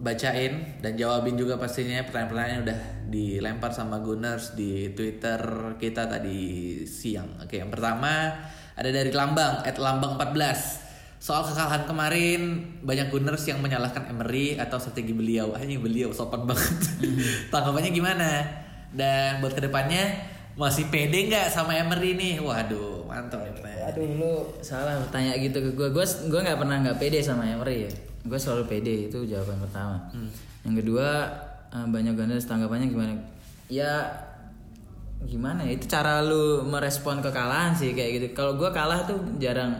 bacain dan jawabin juga pastinya pertanyaan-pertanyaan yang udah dilempar sama Gunners di Twitter kita tadi siang. Oke, yang pertama ada dari Lambang, at Lambang 14. Soal kekalahan kemarin banyak Gunners yang menyalahkan Emery atau strategi beliau. Anjing beliau sopan banget. Tanggapannya gimana? Dan buat ke depannya masih pede nggak sama Emery nih? Waduh, mantap nih pertanyaan. Aduh lu salah tanya gitu ke gue. Gue gue nggak pernah nggak pede sama Emery ya. Gue selalu pede itu jawaban pertama. Yang kedua eh, banyak Gunners tanggapannya gimana? Ya gimana ya itu cara lu merespon kekalahan sih kayak gitu. Kalau gue kalah tuh jarang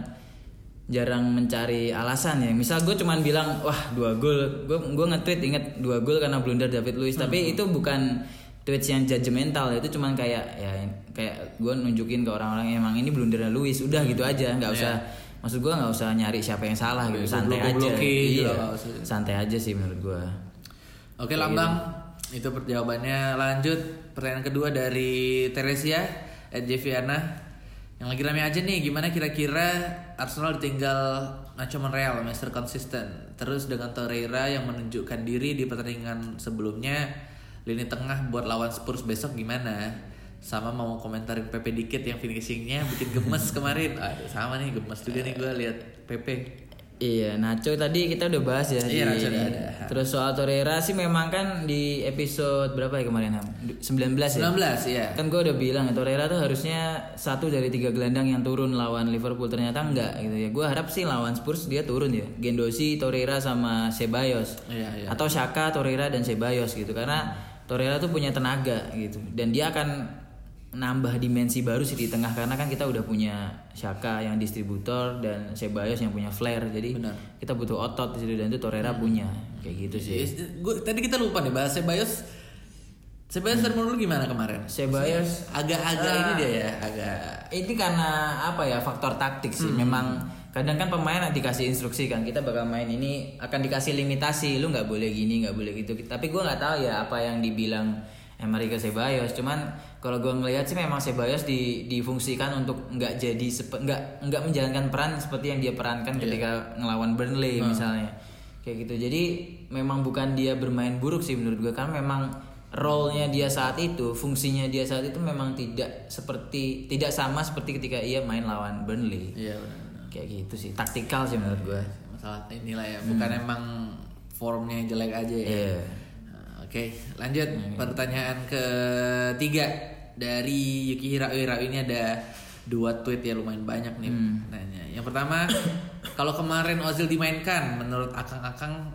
jarang mencari alasan ya. Misal gue cuman bilang wah dua gol. Gue gue nge-tweet inget dua gol karena blunder David Luiz. Tapi itu bukan tweets yang judgmental itu cuman kayak ya kayak gue nunjukin ke orang-orang emang ini blundernya Luis udah gitu aja nggak usah. Maksud gue nggak usah nyari siapa yang salah gitu santai aja. gitu iya santai aja sih menurut gue Oke Lambang, itu per- jawabannya lanjut. Pertanyaan kedua dari Teresia at Jeviana. Yang lagi rame aja nih, gimana kira-kira Arsenal ditinggal Nacho Monreal, Mister Konsisten. Terus dengan Torreira yang menunjukkan diri di pertandingan sebelumnya, lini tengah buat lawan Spurs besok gimana? Sama mau komentarin PP dikit yang finishingnya bikin gemes kemarin. Aduh sama nih gemes juga nih gue lihat PP. Iya, Nacho tadi kita udah bahas ya. Iya, di Nacho ini. udah ada. Terus soal Torreira sih memang kan di episode berapa ya kemarin Ham? 19 ya. 19 ya. Kan gue udah bilang ya Torreira tuh harusnya satu dari tiga gelandang yang turun lawan Liverpool ternyata enggak gitu ya. Gue harap sih lawan Spurs dia turun ya. Gendosi, Torreira sama Ceballos. Iya, iya. Atau Shaka, Torreira dan Ceballos gitu karena Torreira tuh punya tenaga gitu dan dia akan nambah dimensi baru sih di tengah karena kan kita udah punya Shaka yang distributor dan Ceballos yang punya flare jadi Benar. kita butuh otot di situ dan itu Torreira punya kayak gitu sih. Yes, gua, tadi kita lupa nih bahas Ceballos. Ceballos hmm. menurut gimana kemarin? Ceballos Agak-agak Ah. ini dia ya, agak ini karena apa ya faktor taktik sih memang kadang kan pemain dikasih instruksi kan kita bakal main ini akan dikasih limitasi lu nggak boleh gini nggak boleh gitu. Tapi gue nggak tahu ya apa yang dibilang Emery ke Ceballos. Cuman kalau gue ngelihat sih memang Ceballos di, difungsikan untuk nggak jadi nggak nggak menjalankan peran seperti yang dia perankan ketika ngelawan Burnley misalnya. Kayak gitu. Jadi memang bukan dia bermain buruk sih menurut gue karena memang role-nya dia saat itu, fungsinya dia saat itu memang tidak seperti tidak sama seperti ketika ia main lawan Burnley. iya benar. Kayak gitu sih, taktikal sih menurut gue. Masalah inilah ya, bukan emang formnya jelek aja ya. Iya. Nah, Oke, lanjut pertanyaan ketiga dari Yuki Hirao ini ada dua tweet ya lumayan banyak nih nanya. Yang pertama, kalau kemarin Ozil dimainkan, menurut akang-akang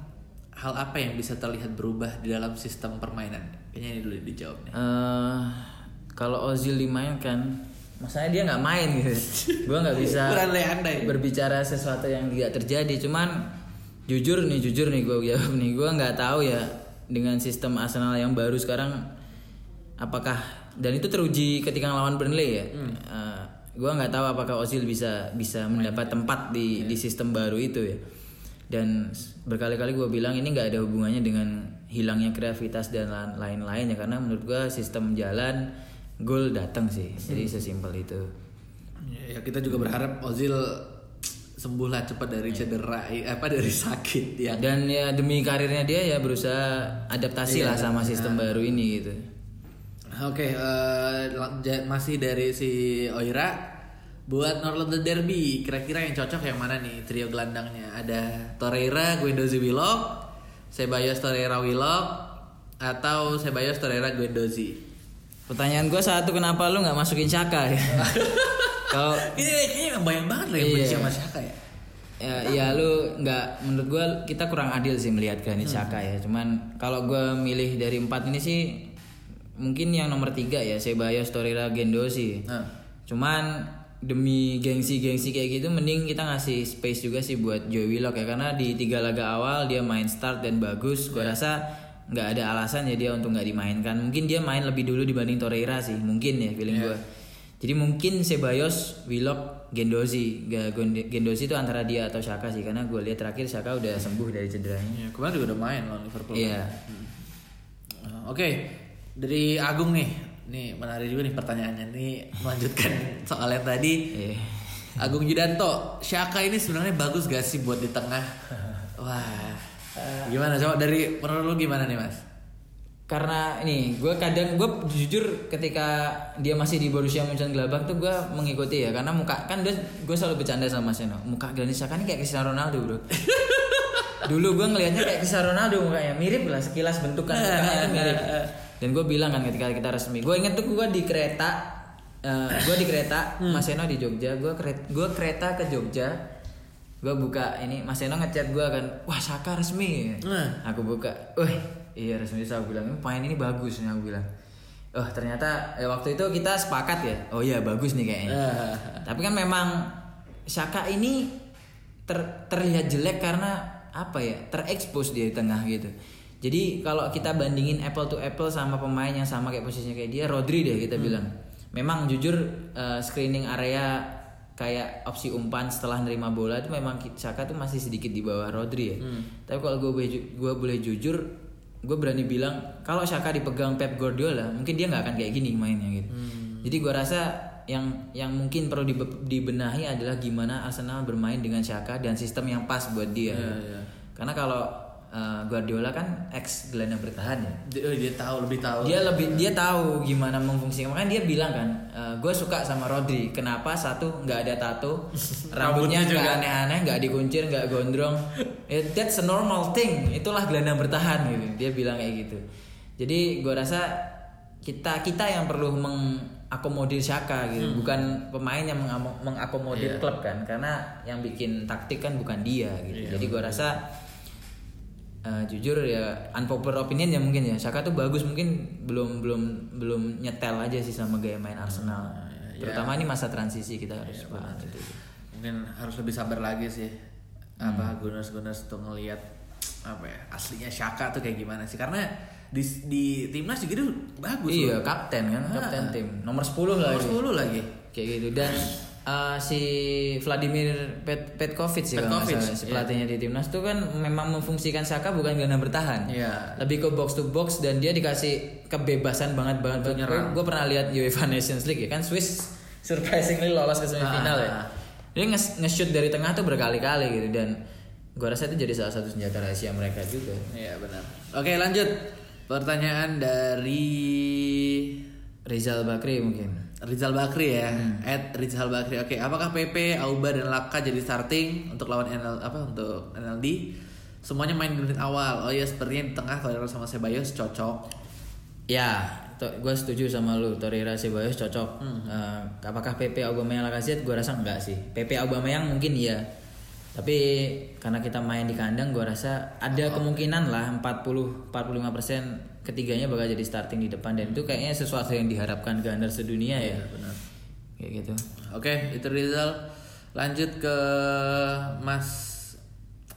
hal apa yang bisa terlihat berubah di dalam sistem permainan? Kayaknya ini dulu dijawab nih. Eh, kalau Ozil dimainkan, masalahnya dia nggak main gitu. gue nggak bisa berbicara sesuatu yang tidak terjadi. Cuman jujur nih, jujur nih gue jawab nih, gue nggak tahu ya dengan sistem Arsenal yang baru sekarang apakah dan itu teruji ketika lawan Burnley ya. Eh, gue nggak tahu apakah Ozil bisa bisa mendapat tempat di di sistem baru itu ya. Dan berkali-kali gue bilang ini nggak ada hubungannya dengan hilangnya kreativitas dan la- lain-lain ya karena menurut gue sistem jalan gol datang sih. Jadi sesimpel itu. Ya kita juga berharap Ozil sembuh lah cepat dari cedera, eh, apa dari sakit ya. Dan ya demi karirnya dia ya berusaha adaptasi lah sama sistem baru ini gitu. Oke, eh, lang- ja- masih dari si Oira. Buat North London Derby, kira-kira yang cocok yang mana nih trio gelandangnya? Ada Torreira, Guendouzi, Willock, Ceballos, Torreira, Willock, atau Ceballos, Torreira, Guendouzi? Pertanyaan gue satu kenapa lu nggak masukin Shaka ya? Kalau Ini kayaknya banyak banget loh yang Iya. benci sama ya. ya, ya lu nggak menurut gue kita kurang adil sih melihat Granit Xhaka ya. Cuman kalau gue milih dari empat ini sih mungkin yang nomor tiga ya Ceballos, Torreira, Gendosi. Nah. Cuman demi gengsi-gengsi kayak gitu mending kita ngasih space juga sih buat Joe Willock ya karena di tiga laga awal dia main start dan bagus gue rasa nggak ada alasan ya dia untuk nggak dimainkan. Mungkin dia main lebih dulu dibanding Torreira sih mungkin ya feeling gue jadi mungkin Ceballos, Willock, Gendozi Ga- Gonde- Gendozi itu antara dia atau Shaka sih karena gue lihat terakhir Shaka udah sembuh dari cederanya. Ya, kemarin juga udah main lawan Liverpool. iya. Uh, Oke, dari Agung nih, nih menarik juga nih pertanyaannya. Nih melanjutkan soal yang tadi. Iya. Agung Yudanto, Shaka ini sebenarnya bagus gak sih buat di tengah? Wah, gimana? Coba dari menurut lu gimana nih mas? karena ini gue kadang gue jujur ketika dia masih di Borussia Mönchengladbach tuh gue mengikuti ya karena muka kan dia gue selalu bercanda sama Seno. Muka Granit Xhaka ini kayak Cristiano Ronaldo bro. Dulu gue ngelihatnya kayak Cristiano Ronaldo mukanya mirip lah sekilas bentukan mukanya itu mirip dan gue bilang kan ketika kita resmi gue inget tuh gue di kereta gue di kereta Mas Seno di Jogja gue kereta gue kereta ke Jogja gue buka ini Mas Seno ngechat gue kan wah Saka resmi. Nah. aku buka wah iya resmi saya bilang "Ini pemain ini bagus nih aku bilang. Oh ternyata ya waktu itu kita sepakat ya? Oh iya bagus nih kayaknya. Ah. tapi kan memang Saka ini ter- terlihat jelek karena apa ya terekspos dia di tengah gitu. Jadi kalau kita bandingin apple to apple sama pemain yang sama kayak posisinya kayak dia Rodri deh kita bilang. Memang jujur eh, screening area kayak opsi umpan setelah nerima bola itu memang Saka tuh masih sedikit di bawah Rodri ya tapi kalau gue boleh gue boleh jujur gue berani bilang kalau Saka dipegang Pep Guardiola mungkin dia nggak akan kayak gini mainnya gitu jadi gue rasa yang yang mungkin perlu dibe- dibenahi adalah gimana Arsenal bermain dengan Saka dan sistem yang pas buat dia. Iya, iya. Karena kalau eh, Guardiola kan ex gelandang bertahan ya. Dia, oh, dia tahu lebih tahu. Dia lebih dia tahu gimana memfungsikan. Makanya dia bilang kan, gue suka sama Rodri. Kenapa satu nggak ada tato, rambutnya nggak aneh-aneh, nggak dikuncir, nggak gondrong. Eh, that's a normal thing. Itulah gelandang bertahan gitu. Dia bilang kayak gitu. Jadi gue rasa kita kita yang perlu mengakomodir Shaka gitu, bukan pemain yang mengakomodir Iya. klub kan. Karena yang bikin taktik kan bukan dia gitu. Iya, Jadi gue rasa Eh, jujur ya unpopular opinion ya mungkin ya Saka tuh bagus mungkin belum belum belum nyetel aja sih sama gaya main Arsenal ya. terutama ini masa transisi kita harus Iya, banget itu Mungkin harus lebih sabar lagi sih. Apa Gunners-Gunners untuk ngelihat apa ya aslinya Shaka tuh kayak gimana sih karena di di timnas juga dia bagus iya loh. kapten kan kapten Ah. tim nomor 10 lah Nomor 10 lagi. kayak gitu dan eh, si Vladimir Pet Petkovic sih kalau Petkovic, salah si pelatihnya di timnas tuh kan memang memfungsikan Saka bukan gelandang bertahan Iya. lebih ke box to box dan dia dikasih kebebasan banget banget gue pernah lihat UEFA Nations League ya kan Swiss surprisingly lolos ke semifinal ya Ah. dia nge- nge-shoot dari tengah tuh berkali-kali gitu dan gue rasa itu jadi salah satu senjata rahasia mereka juga Iya benar. Oke lanjut. Pertanyaan dari Rizal Bakri mungkin Rizal Bakri ya. At Rizal Bakri. Oke, apakah PP, Auba dan Laka jadi starting untuk lawan NL apa untuk NLD? Semuanya main di menit awal. Oh iya, sepertinya di tengah Torreira sama Ceballos cocok. Ya, gue setuju sama lu. Torreira Ceballos cocok. Eh, apakah PP Aubameyang Lacazette? Gue rasa enggak sih. PP Aubameyang mungkin iya. Tapi karena kita main di kandang, gue rasa ada kemungkinan lah 40 45 ketiganya bakal jadi starting di depan dan itu kayaknya sesuatu yang diharapkan Gander sedunia ya. benar. Kayak gitu. Oke, itu Rizal. Lanjut ke Mas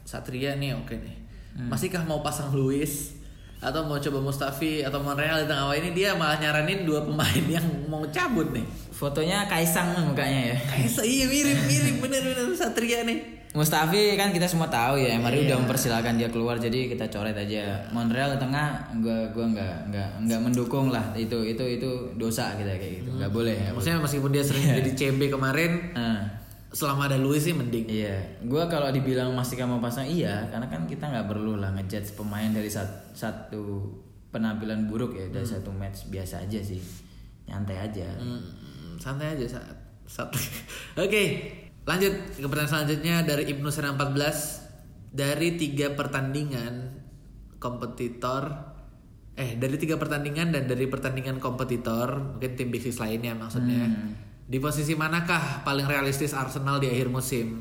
Satria nih, oke nih. Masihkah mau pasang Luis atau mau coba Mustafi atau Monreal di tengah awal ini dia malah nyaranin dua pemain yang mau cabut nih. Fotonya Kaisang mukanya ya. Kayak iya mirip mirip bener bener Satria nih. Mustafi kan kita semua tahu ya, Emery udah mempersilahkan dia keluar jadi kita coret aja. Monreal di tengah gua gua nggak nggak nggak mendukung lah itu itu itu dosa kita kayak gitu. nggak boleh ya. Maksudnya meskipun dia sering jadi CB kemarin, Nah, selama ada Luis sih mending. iya, gua kalau dibilang masih mau pasang iya, karena kan kita nggak perlu lah ngejudge pemain dari sat- satu penampilan buruk ya, dari satu match biasa aja sih, nyantai aja. Hmm, santai aja saat. saat. Oke, lanjut ke pertanyaan selanjutnya dari Ibnu Sena 14 dari tiga pertandingan kompetitor eh dari tiga pertandingan dan dari pertandingan kompetitor mungkin tim Big Six lainnya maksudnya di posisi manakah paling realistis Arsenal di akhir musim?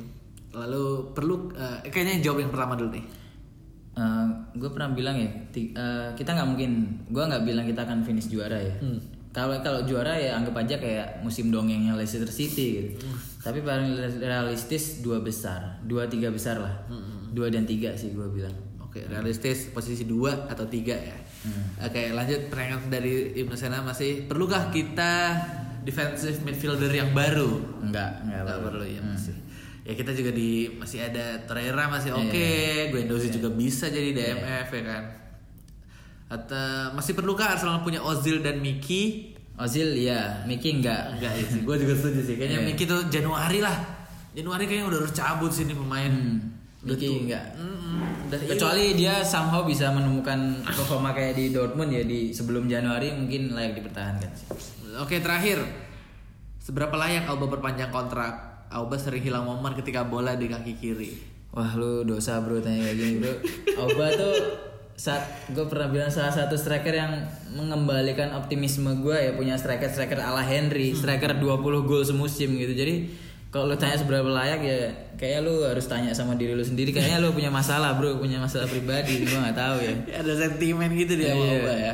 Lalu perlu eh, kayaknya jawab yang pertama dulu nih. Gue pernah bilang ya eh, kita nggak mungkin gue nggak bilang kita akan finish juara ya kalau kalau juara ya anggap aja kayak musim dongengnya Leicester City gitu. Tapi paling realistis dua besar. Dua tiga besar lah. Dua dan tiga sih gue bilang. Oke, realistis posisi dua atau tiga ya. Oke, lanjut. Pertanyaan dari Ibnu Sena masih perlukah kita defensive midfielder yang baru? enggak enggak Enggak perlu ya masih. Ya kita juga di masih ada Torreira masih oke, Guendouzi juga bisa jadi DMF ya kan. Atau masih perlukah Arsenal punya Ozil dan Miki? Ozil ya Miki enggak Enggak ya sih, gue juga setuju sih. Kayaknya Iya. Miki tuh Januari lah. Januari kayaknya udah harus cabut sih ini pemain. Hmm, Udah Miki enggak udah kecuali dia somehow bisa menemukan performa kayak di Dortmund ya di sebelum Januari mungkin layak dipertahankan sih. Oke terakhir Seberapa layak Auba berpanjang kontrak Auba sering hilang momen ketika bola di kaki kiri Wah lu dosa bro tanya kayak gini bro Auba tuh saat gue pernah bilang salah satu striker yang mengembalikan optimisme gue ya punya striker striker ala Henry striker 20 gol semusim gitu. Jadi kalau lu tanya seberapa layak ya kayaknya lu harus tanya sama diri lu sendiri. Kayaknya lu punya masalah bro punya masalah pribadi gue nggak tahu ya. Ada sentimen gitu dia Iya. Auba ya.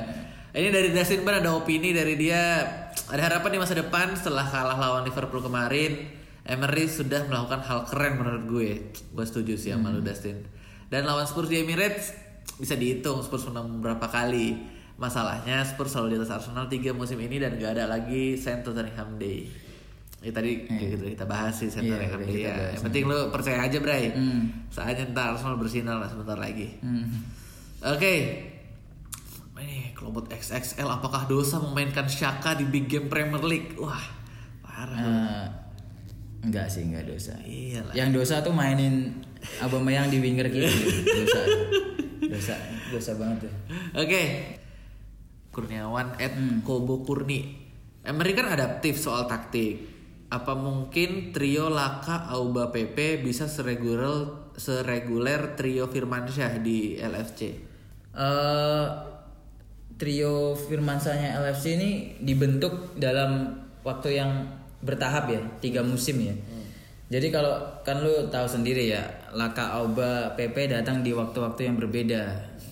Ini dari Dustin Bar ada opini dari dia. Ada harapan di masa depan setelah kalah lawan Liverpool kemarin Emery sudah melakukan hal keren menurut gue. Gue setuju sih sama lu Dustin. Dan lawan Spurs di Emirates Bisa dihitung Spurs menang beberapa kali Masalahnya Spurs selalu di atas Arsenal 3 musim ini Dan gak ada lagi Saint Tottenham Day Ya tadi kayak gitu kita bahas sih Saint Iya, Tottenham udah Day ya. bahas. Yang penting lu percaya aja Bray Hmm. Saatnya ntar Arsenal bersinar lah sebentar lagi Hmm. Oke. Ini Klobot XXL apakah dosa memainkan Shaka di big game Premier League? Wah, parah. Eh, enggak sih enggak dosa Iya lah. yang dosa tuh mainin Aubameyang di winger kiri dosa dosa dosa banget tuh Oke. Kurniawan at Hmm. Kobo Kurni. Emery kan adaptif soal taktik. Apa mungkin trio Laka, Auba, PP bisa sereguler sereguler trio Firmansyah di LFC? eh trio Firmansanya LFC ini dibentuk dalam waktu yang bertahap ya tiga musim ya jadi kalau kan lu tahu sendiri ya Laka Auba PP datang di waktu-waktu yang berbeda.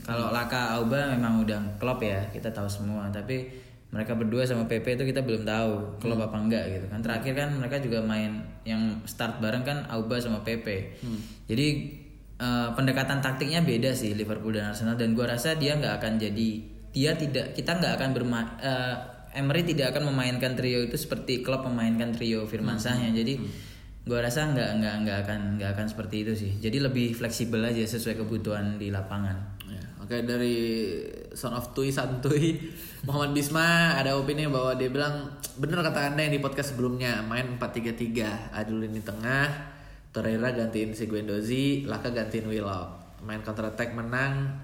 Kalau Laka Auba memang udah klop ya kita tahu semua. Tapi mereka berdua sama PP itu kita belum tahu klop apa enggak gitu kan. Terakhir kan mereka juga main yang start bareng kan Auba sama PP jadi eh, pendekatan taktiknya beda sih Liverpool dan Arsenal. Dan gua rasa dia nggak akan jadi dia tidak kita nggak akan bermain Emery tidak akan memainkan trio itu seperti klub memainkan trio Firmansahnya jadi gua rasa nggak nggak nggak akan nggak akan seperti itu sih jadi lebih fleksibel aja sesuai kebutuhan di lapangan Ya, Oke dari Son of Tui Santuy Muhammad Bisma ada opini bahwa dia bilang bener kata anda yang di podcast sebelumnya main 4-3-3 Adul ini tengah Torreira gantiin si Guendouzi Laka gantiin Willock main counter attack menang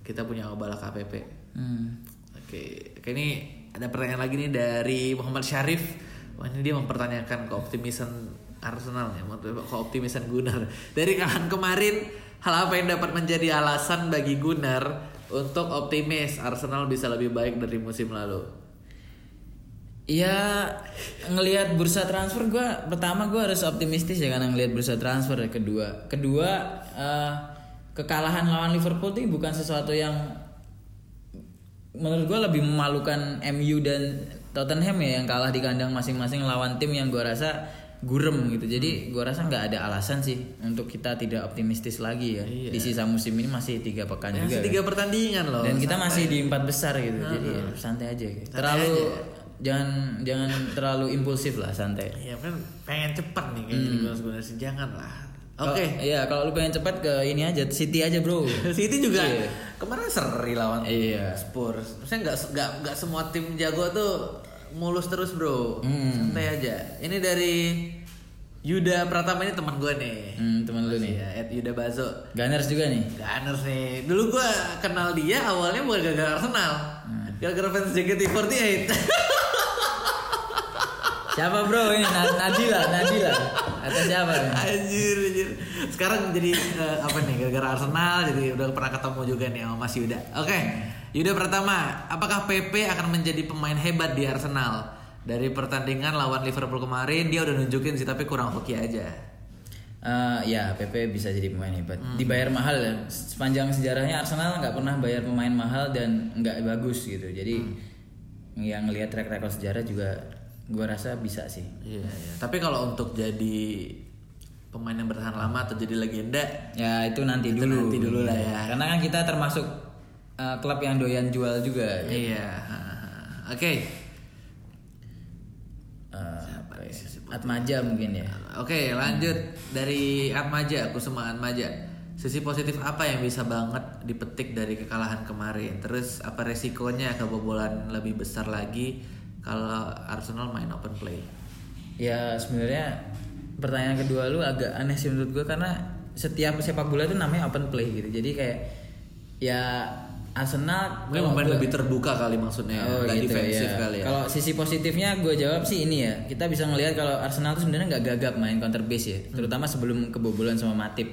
kita punya Obala KPP Hmm. Oke, oke ini ada pertanyaan lagi nih dari Muhammad Syarif. Wah ini dia mempertanyakan keoptimisan Arsenal ya, keoptimisan Gunnar. Dari kahan kemarin, hal apa yang dapat menjadi alasan bagi Gunnar untuk optimis Arsenal bisa lebih baik dari musim lalu? Iya ngelihat bursa transfer gua pertama gua harus optimistis ya karena ngelihat bursa transfer kedua kedua eh, kekalahan lawan Liverpool itu bukan sesuatu yang menurut gua lebih memalukan MU dan Tottenham ya yang kalah di kandang masing-masing lawan tim yang gua rasa gurem gitu jadi gua rasa nggak ada alasan sih untuk kita tidak optimistis lagi ya di sisa musim ini masih tiga pekan juga Masih kan. tiga pertandingan loh. dan kita masih di empat besar gitu jadi ya, santai aja gitu. terlalu jangan jangan terlalu impulsif lah santai Iya kan pengen cepat nih kayak jadi Gunnar Gunnar sih jangan lah. Oke. Kalau- iya kalau lu pengen cepat ke ini aja City aja bro City juga Iya. kemarin seri lawan Iya. Spurs. Maksudnya nggak nggak nggak semua tim jago tuh mulus terus bro. Hmm. Santai aja. Ini dari Yuda Pratama ini teman gue nih. hmm, teman lu nih Ya, Ed Yuda Bazo. Gunners juga nih Gunners nih. Dulu gue kenal dia awalnya bukan gara-gara Arsenal. Gara-gara fans JKT48. siapa bro ini Na- Nadila Nadila atau siapa nih? anjir, anjir. Sekarang jadi eh, apa nih? Gara-gara Arsenal jadi udah pernah ketemu juga nih sama Mas Yuda. Oke. Yuda pertama, apakah PP akan menjadi pemain hebat di Arsenal? Dari pertandingan lawan Liverpool kemarin dia udah nunjukin sih tapi kurang hoki aja. Eh, ya PP bisa jadi pemain hebat dibayar mahal ya sepanjang sejarahnya Arsenal nggak pernah bayar pemain mahal dan nggak bagus gitu jadi yang ngelihat track record sejarah juga gua rasa bisa sih Iya, iya. Tapi kalau untuk jadi pemain yang bertahan lama atau jadi legenda, Ya itu nanti Itu dulu. nanti dulu lah ya. Karena kan kita termasuk uh, klub yang doyan jual juga. iya. Oke. Uh, apa ya? Atmaja mungkin ya. Oke, lanjut dari Atmaja, Kusuma Atmaja. Sisi positif apa yang bisa banget dipetik dari kekalahan kemarin? Terus apa resikonya kebobolan lebih besar lagi kalau Arsenal main open play? Ya sebenarnya pertanyaan kedua lu agak aneh sih menurut gua karena setiap sepak bola itu namanya open play gitu. Jadi kayak ya Arsenal Mungkin kalau main gua- lebih terbuka kali maksudnya, Oh nggak gitu defensif ya. kali ya. Kalau sisi positifnya gue jawab sih ini ya. Kita bisa ngelihat kalau Arsenal tuh sebenarnya nggak gagap main counter base ya, terutama sebelum kebobolan sama Matip.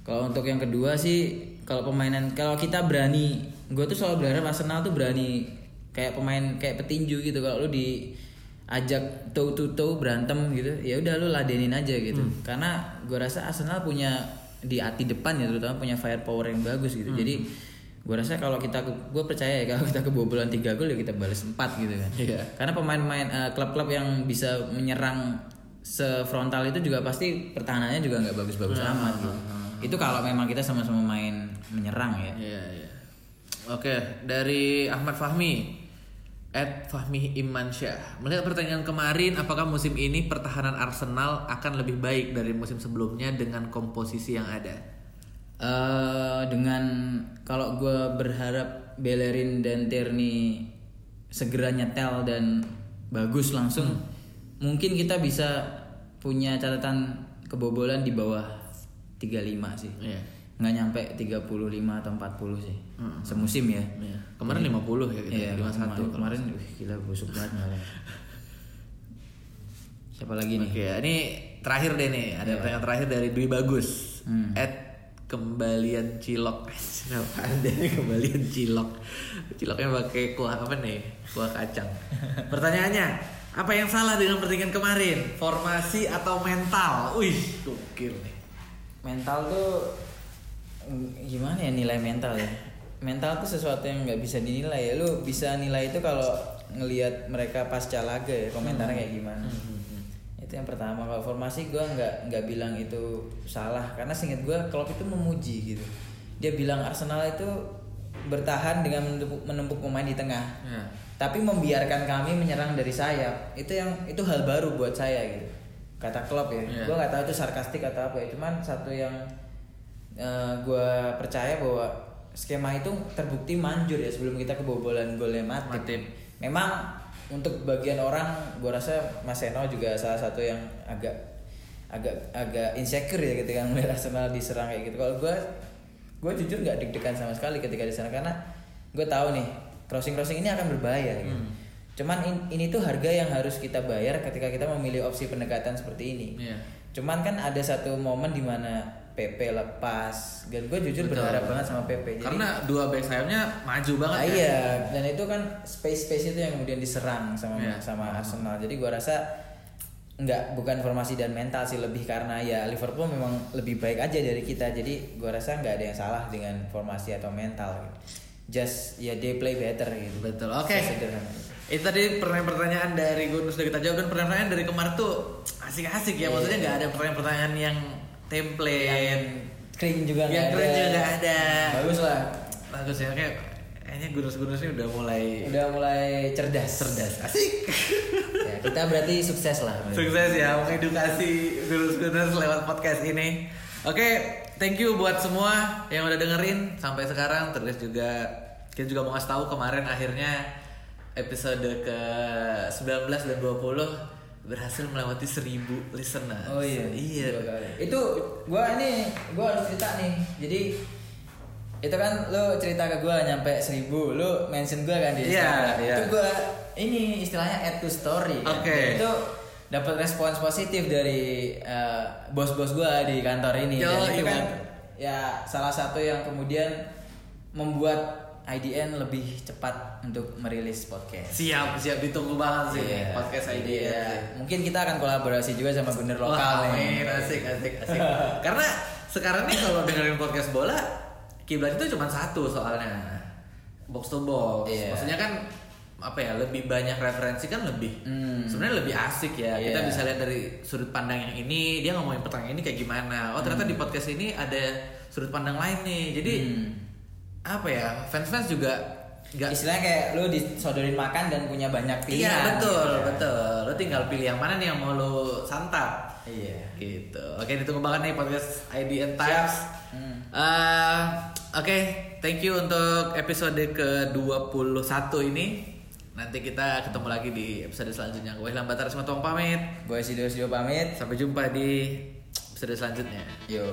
Kalau untuk yang kedua sih, kalau pemainan kalau kita berani, gue tuh selalu berharap Arsenal tuh berani kayak pemain kayak petinju gitu. Kalau lu diajak toe to toe berantem gitu, ya udah lu ladenin aja gitu. Karena gue rasa Arsenal punya di hati depan ya terutama punya firepower yang bagus gitu. Jadi gue rasa kalau kita gue percaya ya kalau kita kebobolan tiga gol ya kita balas empat gitu kan Iya. karena pemain-pemain eh, klub-klub yang bisa menyerang sefrontal itu juga pasti pertahanannya juga nggak bagus-bagus amat gitu. itu kalau memang kita sama-sama main menyerang ya Iya, iya. Oke, dari Ahmad Fahmi. Ed Fahmi Imansyah. Melihat pertandingan kemarin, apakah musim ini pertahanan Arsenal akan lebih baik dari musim sebelumnya dengan komposisi yang ada? Eh, dengan kalau gue berharap Bellerin dan Tierney segera nyetel dan bagus langsung mungkin kita bisa punya catatan kebobolan di bawah 35 sih Iya. nggak nyampe 35 atau 40 sih semusim ya Iya. Kemarin 50 ya gitu. Iya, 51 kemarin, kemarin wih, gila busuk banget kemarin. Siapa lagi nih? Oke, ini terakhir deh nih. Ada pertanyaan terakhir dari Dwi Bagus. Hmm. At kembalian cilok. Deh kembalian cilok? Ciloknya pakai kuah apa nih? Kuah kacang. Pertanyaannya, apa yang salah dengan pertandingan kemarin? Formasi atau mental? Wih, gokil nih. Mental tuh mm, gimana ya nilai mental ya? Mental tuh sesuatu yang nggak bisa dinilai ya. Lu bisa nilai itu kalau ngelihat mereka pasca laga ya komentarnya kayak gimana. Itu yang pertama. Kalau formasi gue nggak nggak bilang itu salah karena singkat gue Klopp itu memuji gitu. Dia bilang Arsenal itu bertahan dengan menumpuk, menumpuk pemain di tengah. Ya. Tapi membiarkan kami menyerang dari sayap itu yang itu hal baru buat saya gitu. Kata Klopp ya. Iya. Gue nggak tahu itu sarkastik atau apa ya. Cuman satu yang gue percaya bahwa skema itu terbukti manjur ya sebelum kita kebobolan golnya Matip. Matip. Memang untuk bagian orang gue rasa Mas Seno juga salah satu yang agak agak agak insecure ya ketika melihat Arsenal diserang kayak gitu. Kalau gue gue jujur nggak deg-degan sama sekali ketika diserang karena gue tahu nih crossing crossing ini akan berbahaya. Gitu. Hmm. Cuman in- ini tuh harga yang harus kita bayar ketika kita memilih opsi pendekatan seperti ini. Iya. Cuman kan ada satu momen di mana PP lepas dan gue jujur Betul. berharap banget sama PP. Jadi, Karena dua back sayapnya maju banget Ah, kan? iya, dan itu kan space space itu yang kemudian diserang sama Iya. sama Arsenal. Jadi gue rasa nggak bukan formasi dan mental sih lebih karena ya Liverpool memang lebih baik aja dari kita. Jadi gue rasa nggak ada yang salah dengan formasi atau mental. Gitu. Just ya they play better gitu. Betul. Oke. Sesederhana itu. Itu tadi pertanyaan-pertanyaan dari gue sudah kita jawab dan pertanyaan dari kemarin tuh asik-asik ya. Maksudnya nggak ada pertanyaan-pertanyaan yang template. Yang kering juga Yang keren ada. juga nggak ada. Bagus lah. Bagus ya kayak kayaknya gunus-gunus ini udah mulai Udah mulai cerdas. cerdas. Asik. ya, kita berarti sukses lah. Sukses ya mengedukasi gunus-gunus lewat podcast ini. Oke, thank you buat semua yang udah dengerin sampai sekarang. Terus juga kita juga mau ngasih tahu kemarin akhirnya episode ke 19 dan 20 berhasil melewati 1000 listener. Oh iya. Iya. Itu gua ini gua harus cerita nih. Jadi itu kan lu cerita ke gua nyampe 1000, lu mention gua kan di Iya, Instagram. iya. Itu gua ini istilahnya add to story. kan. Oke. Dan Itu dapat respons positif dari eh, bos-bos gua di kantor ini. Yo, Dan itu iya. kan ya salah satu yang kemudian membuat IDN lebih cepat untuk merilis podcast. Siap, siap ditunggu banget sih Iya. podcast ID Iya. Mungkin kita akan kolaborasi juga sama bener lokal Wah, nih. amin, asik, asik, asik. Karena sekarang nih kalau dengerin podcast bola, kiblat itu cuma satu soalnya, box to box. Iya. Maksudnya kan apa ya lebih banyak referensi kan lebih Hmm. sebenarnya lebih asik ya kita Iya. bisa lihat dari sudut pandang yang ini dia ngomongin pertanyaan ini kayak gimana oh ternyata di podcast ini ada sudut pandang lain nih jadi Hmm. Apa ya fans fans juga nggak Istilahnya kayak lu disodorin makan dan punya banyak pilihan. Iya betul gitu. betul. Lo tinggal pilih yang mana nih yang mau lo santap. Iya. Gitu. Oke ditunggu banget nih podcast IDN Times. Hmm. Eh, Oke, thank you untuk episode ke-21 ini. Nanti kita ketemu lagi di episode selanjutnya. Gue Ilham Batar Sematong pamit. Gue Sido Sido pamit. Sampai jumpa di episode selanjutnya. Yo.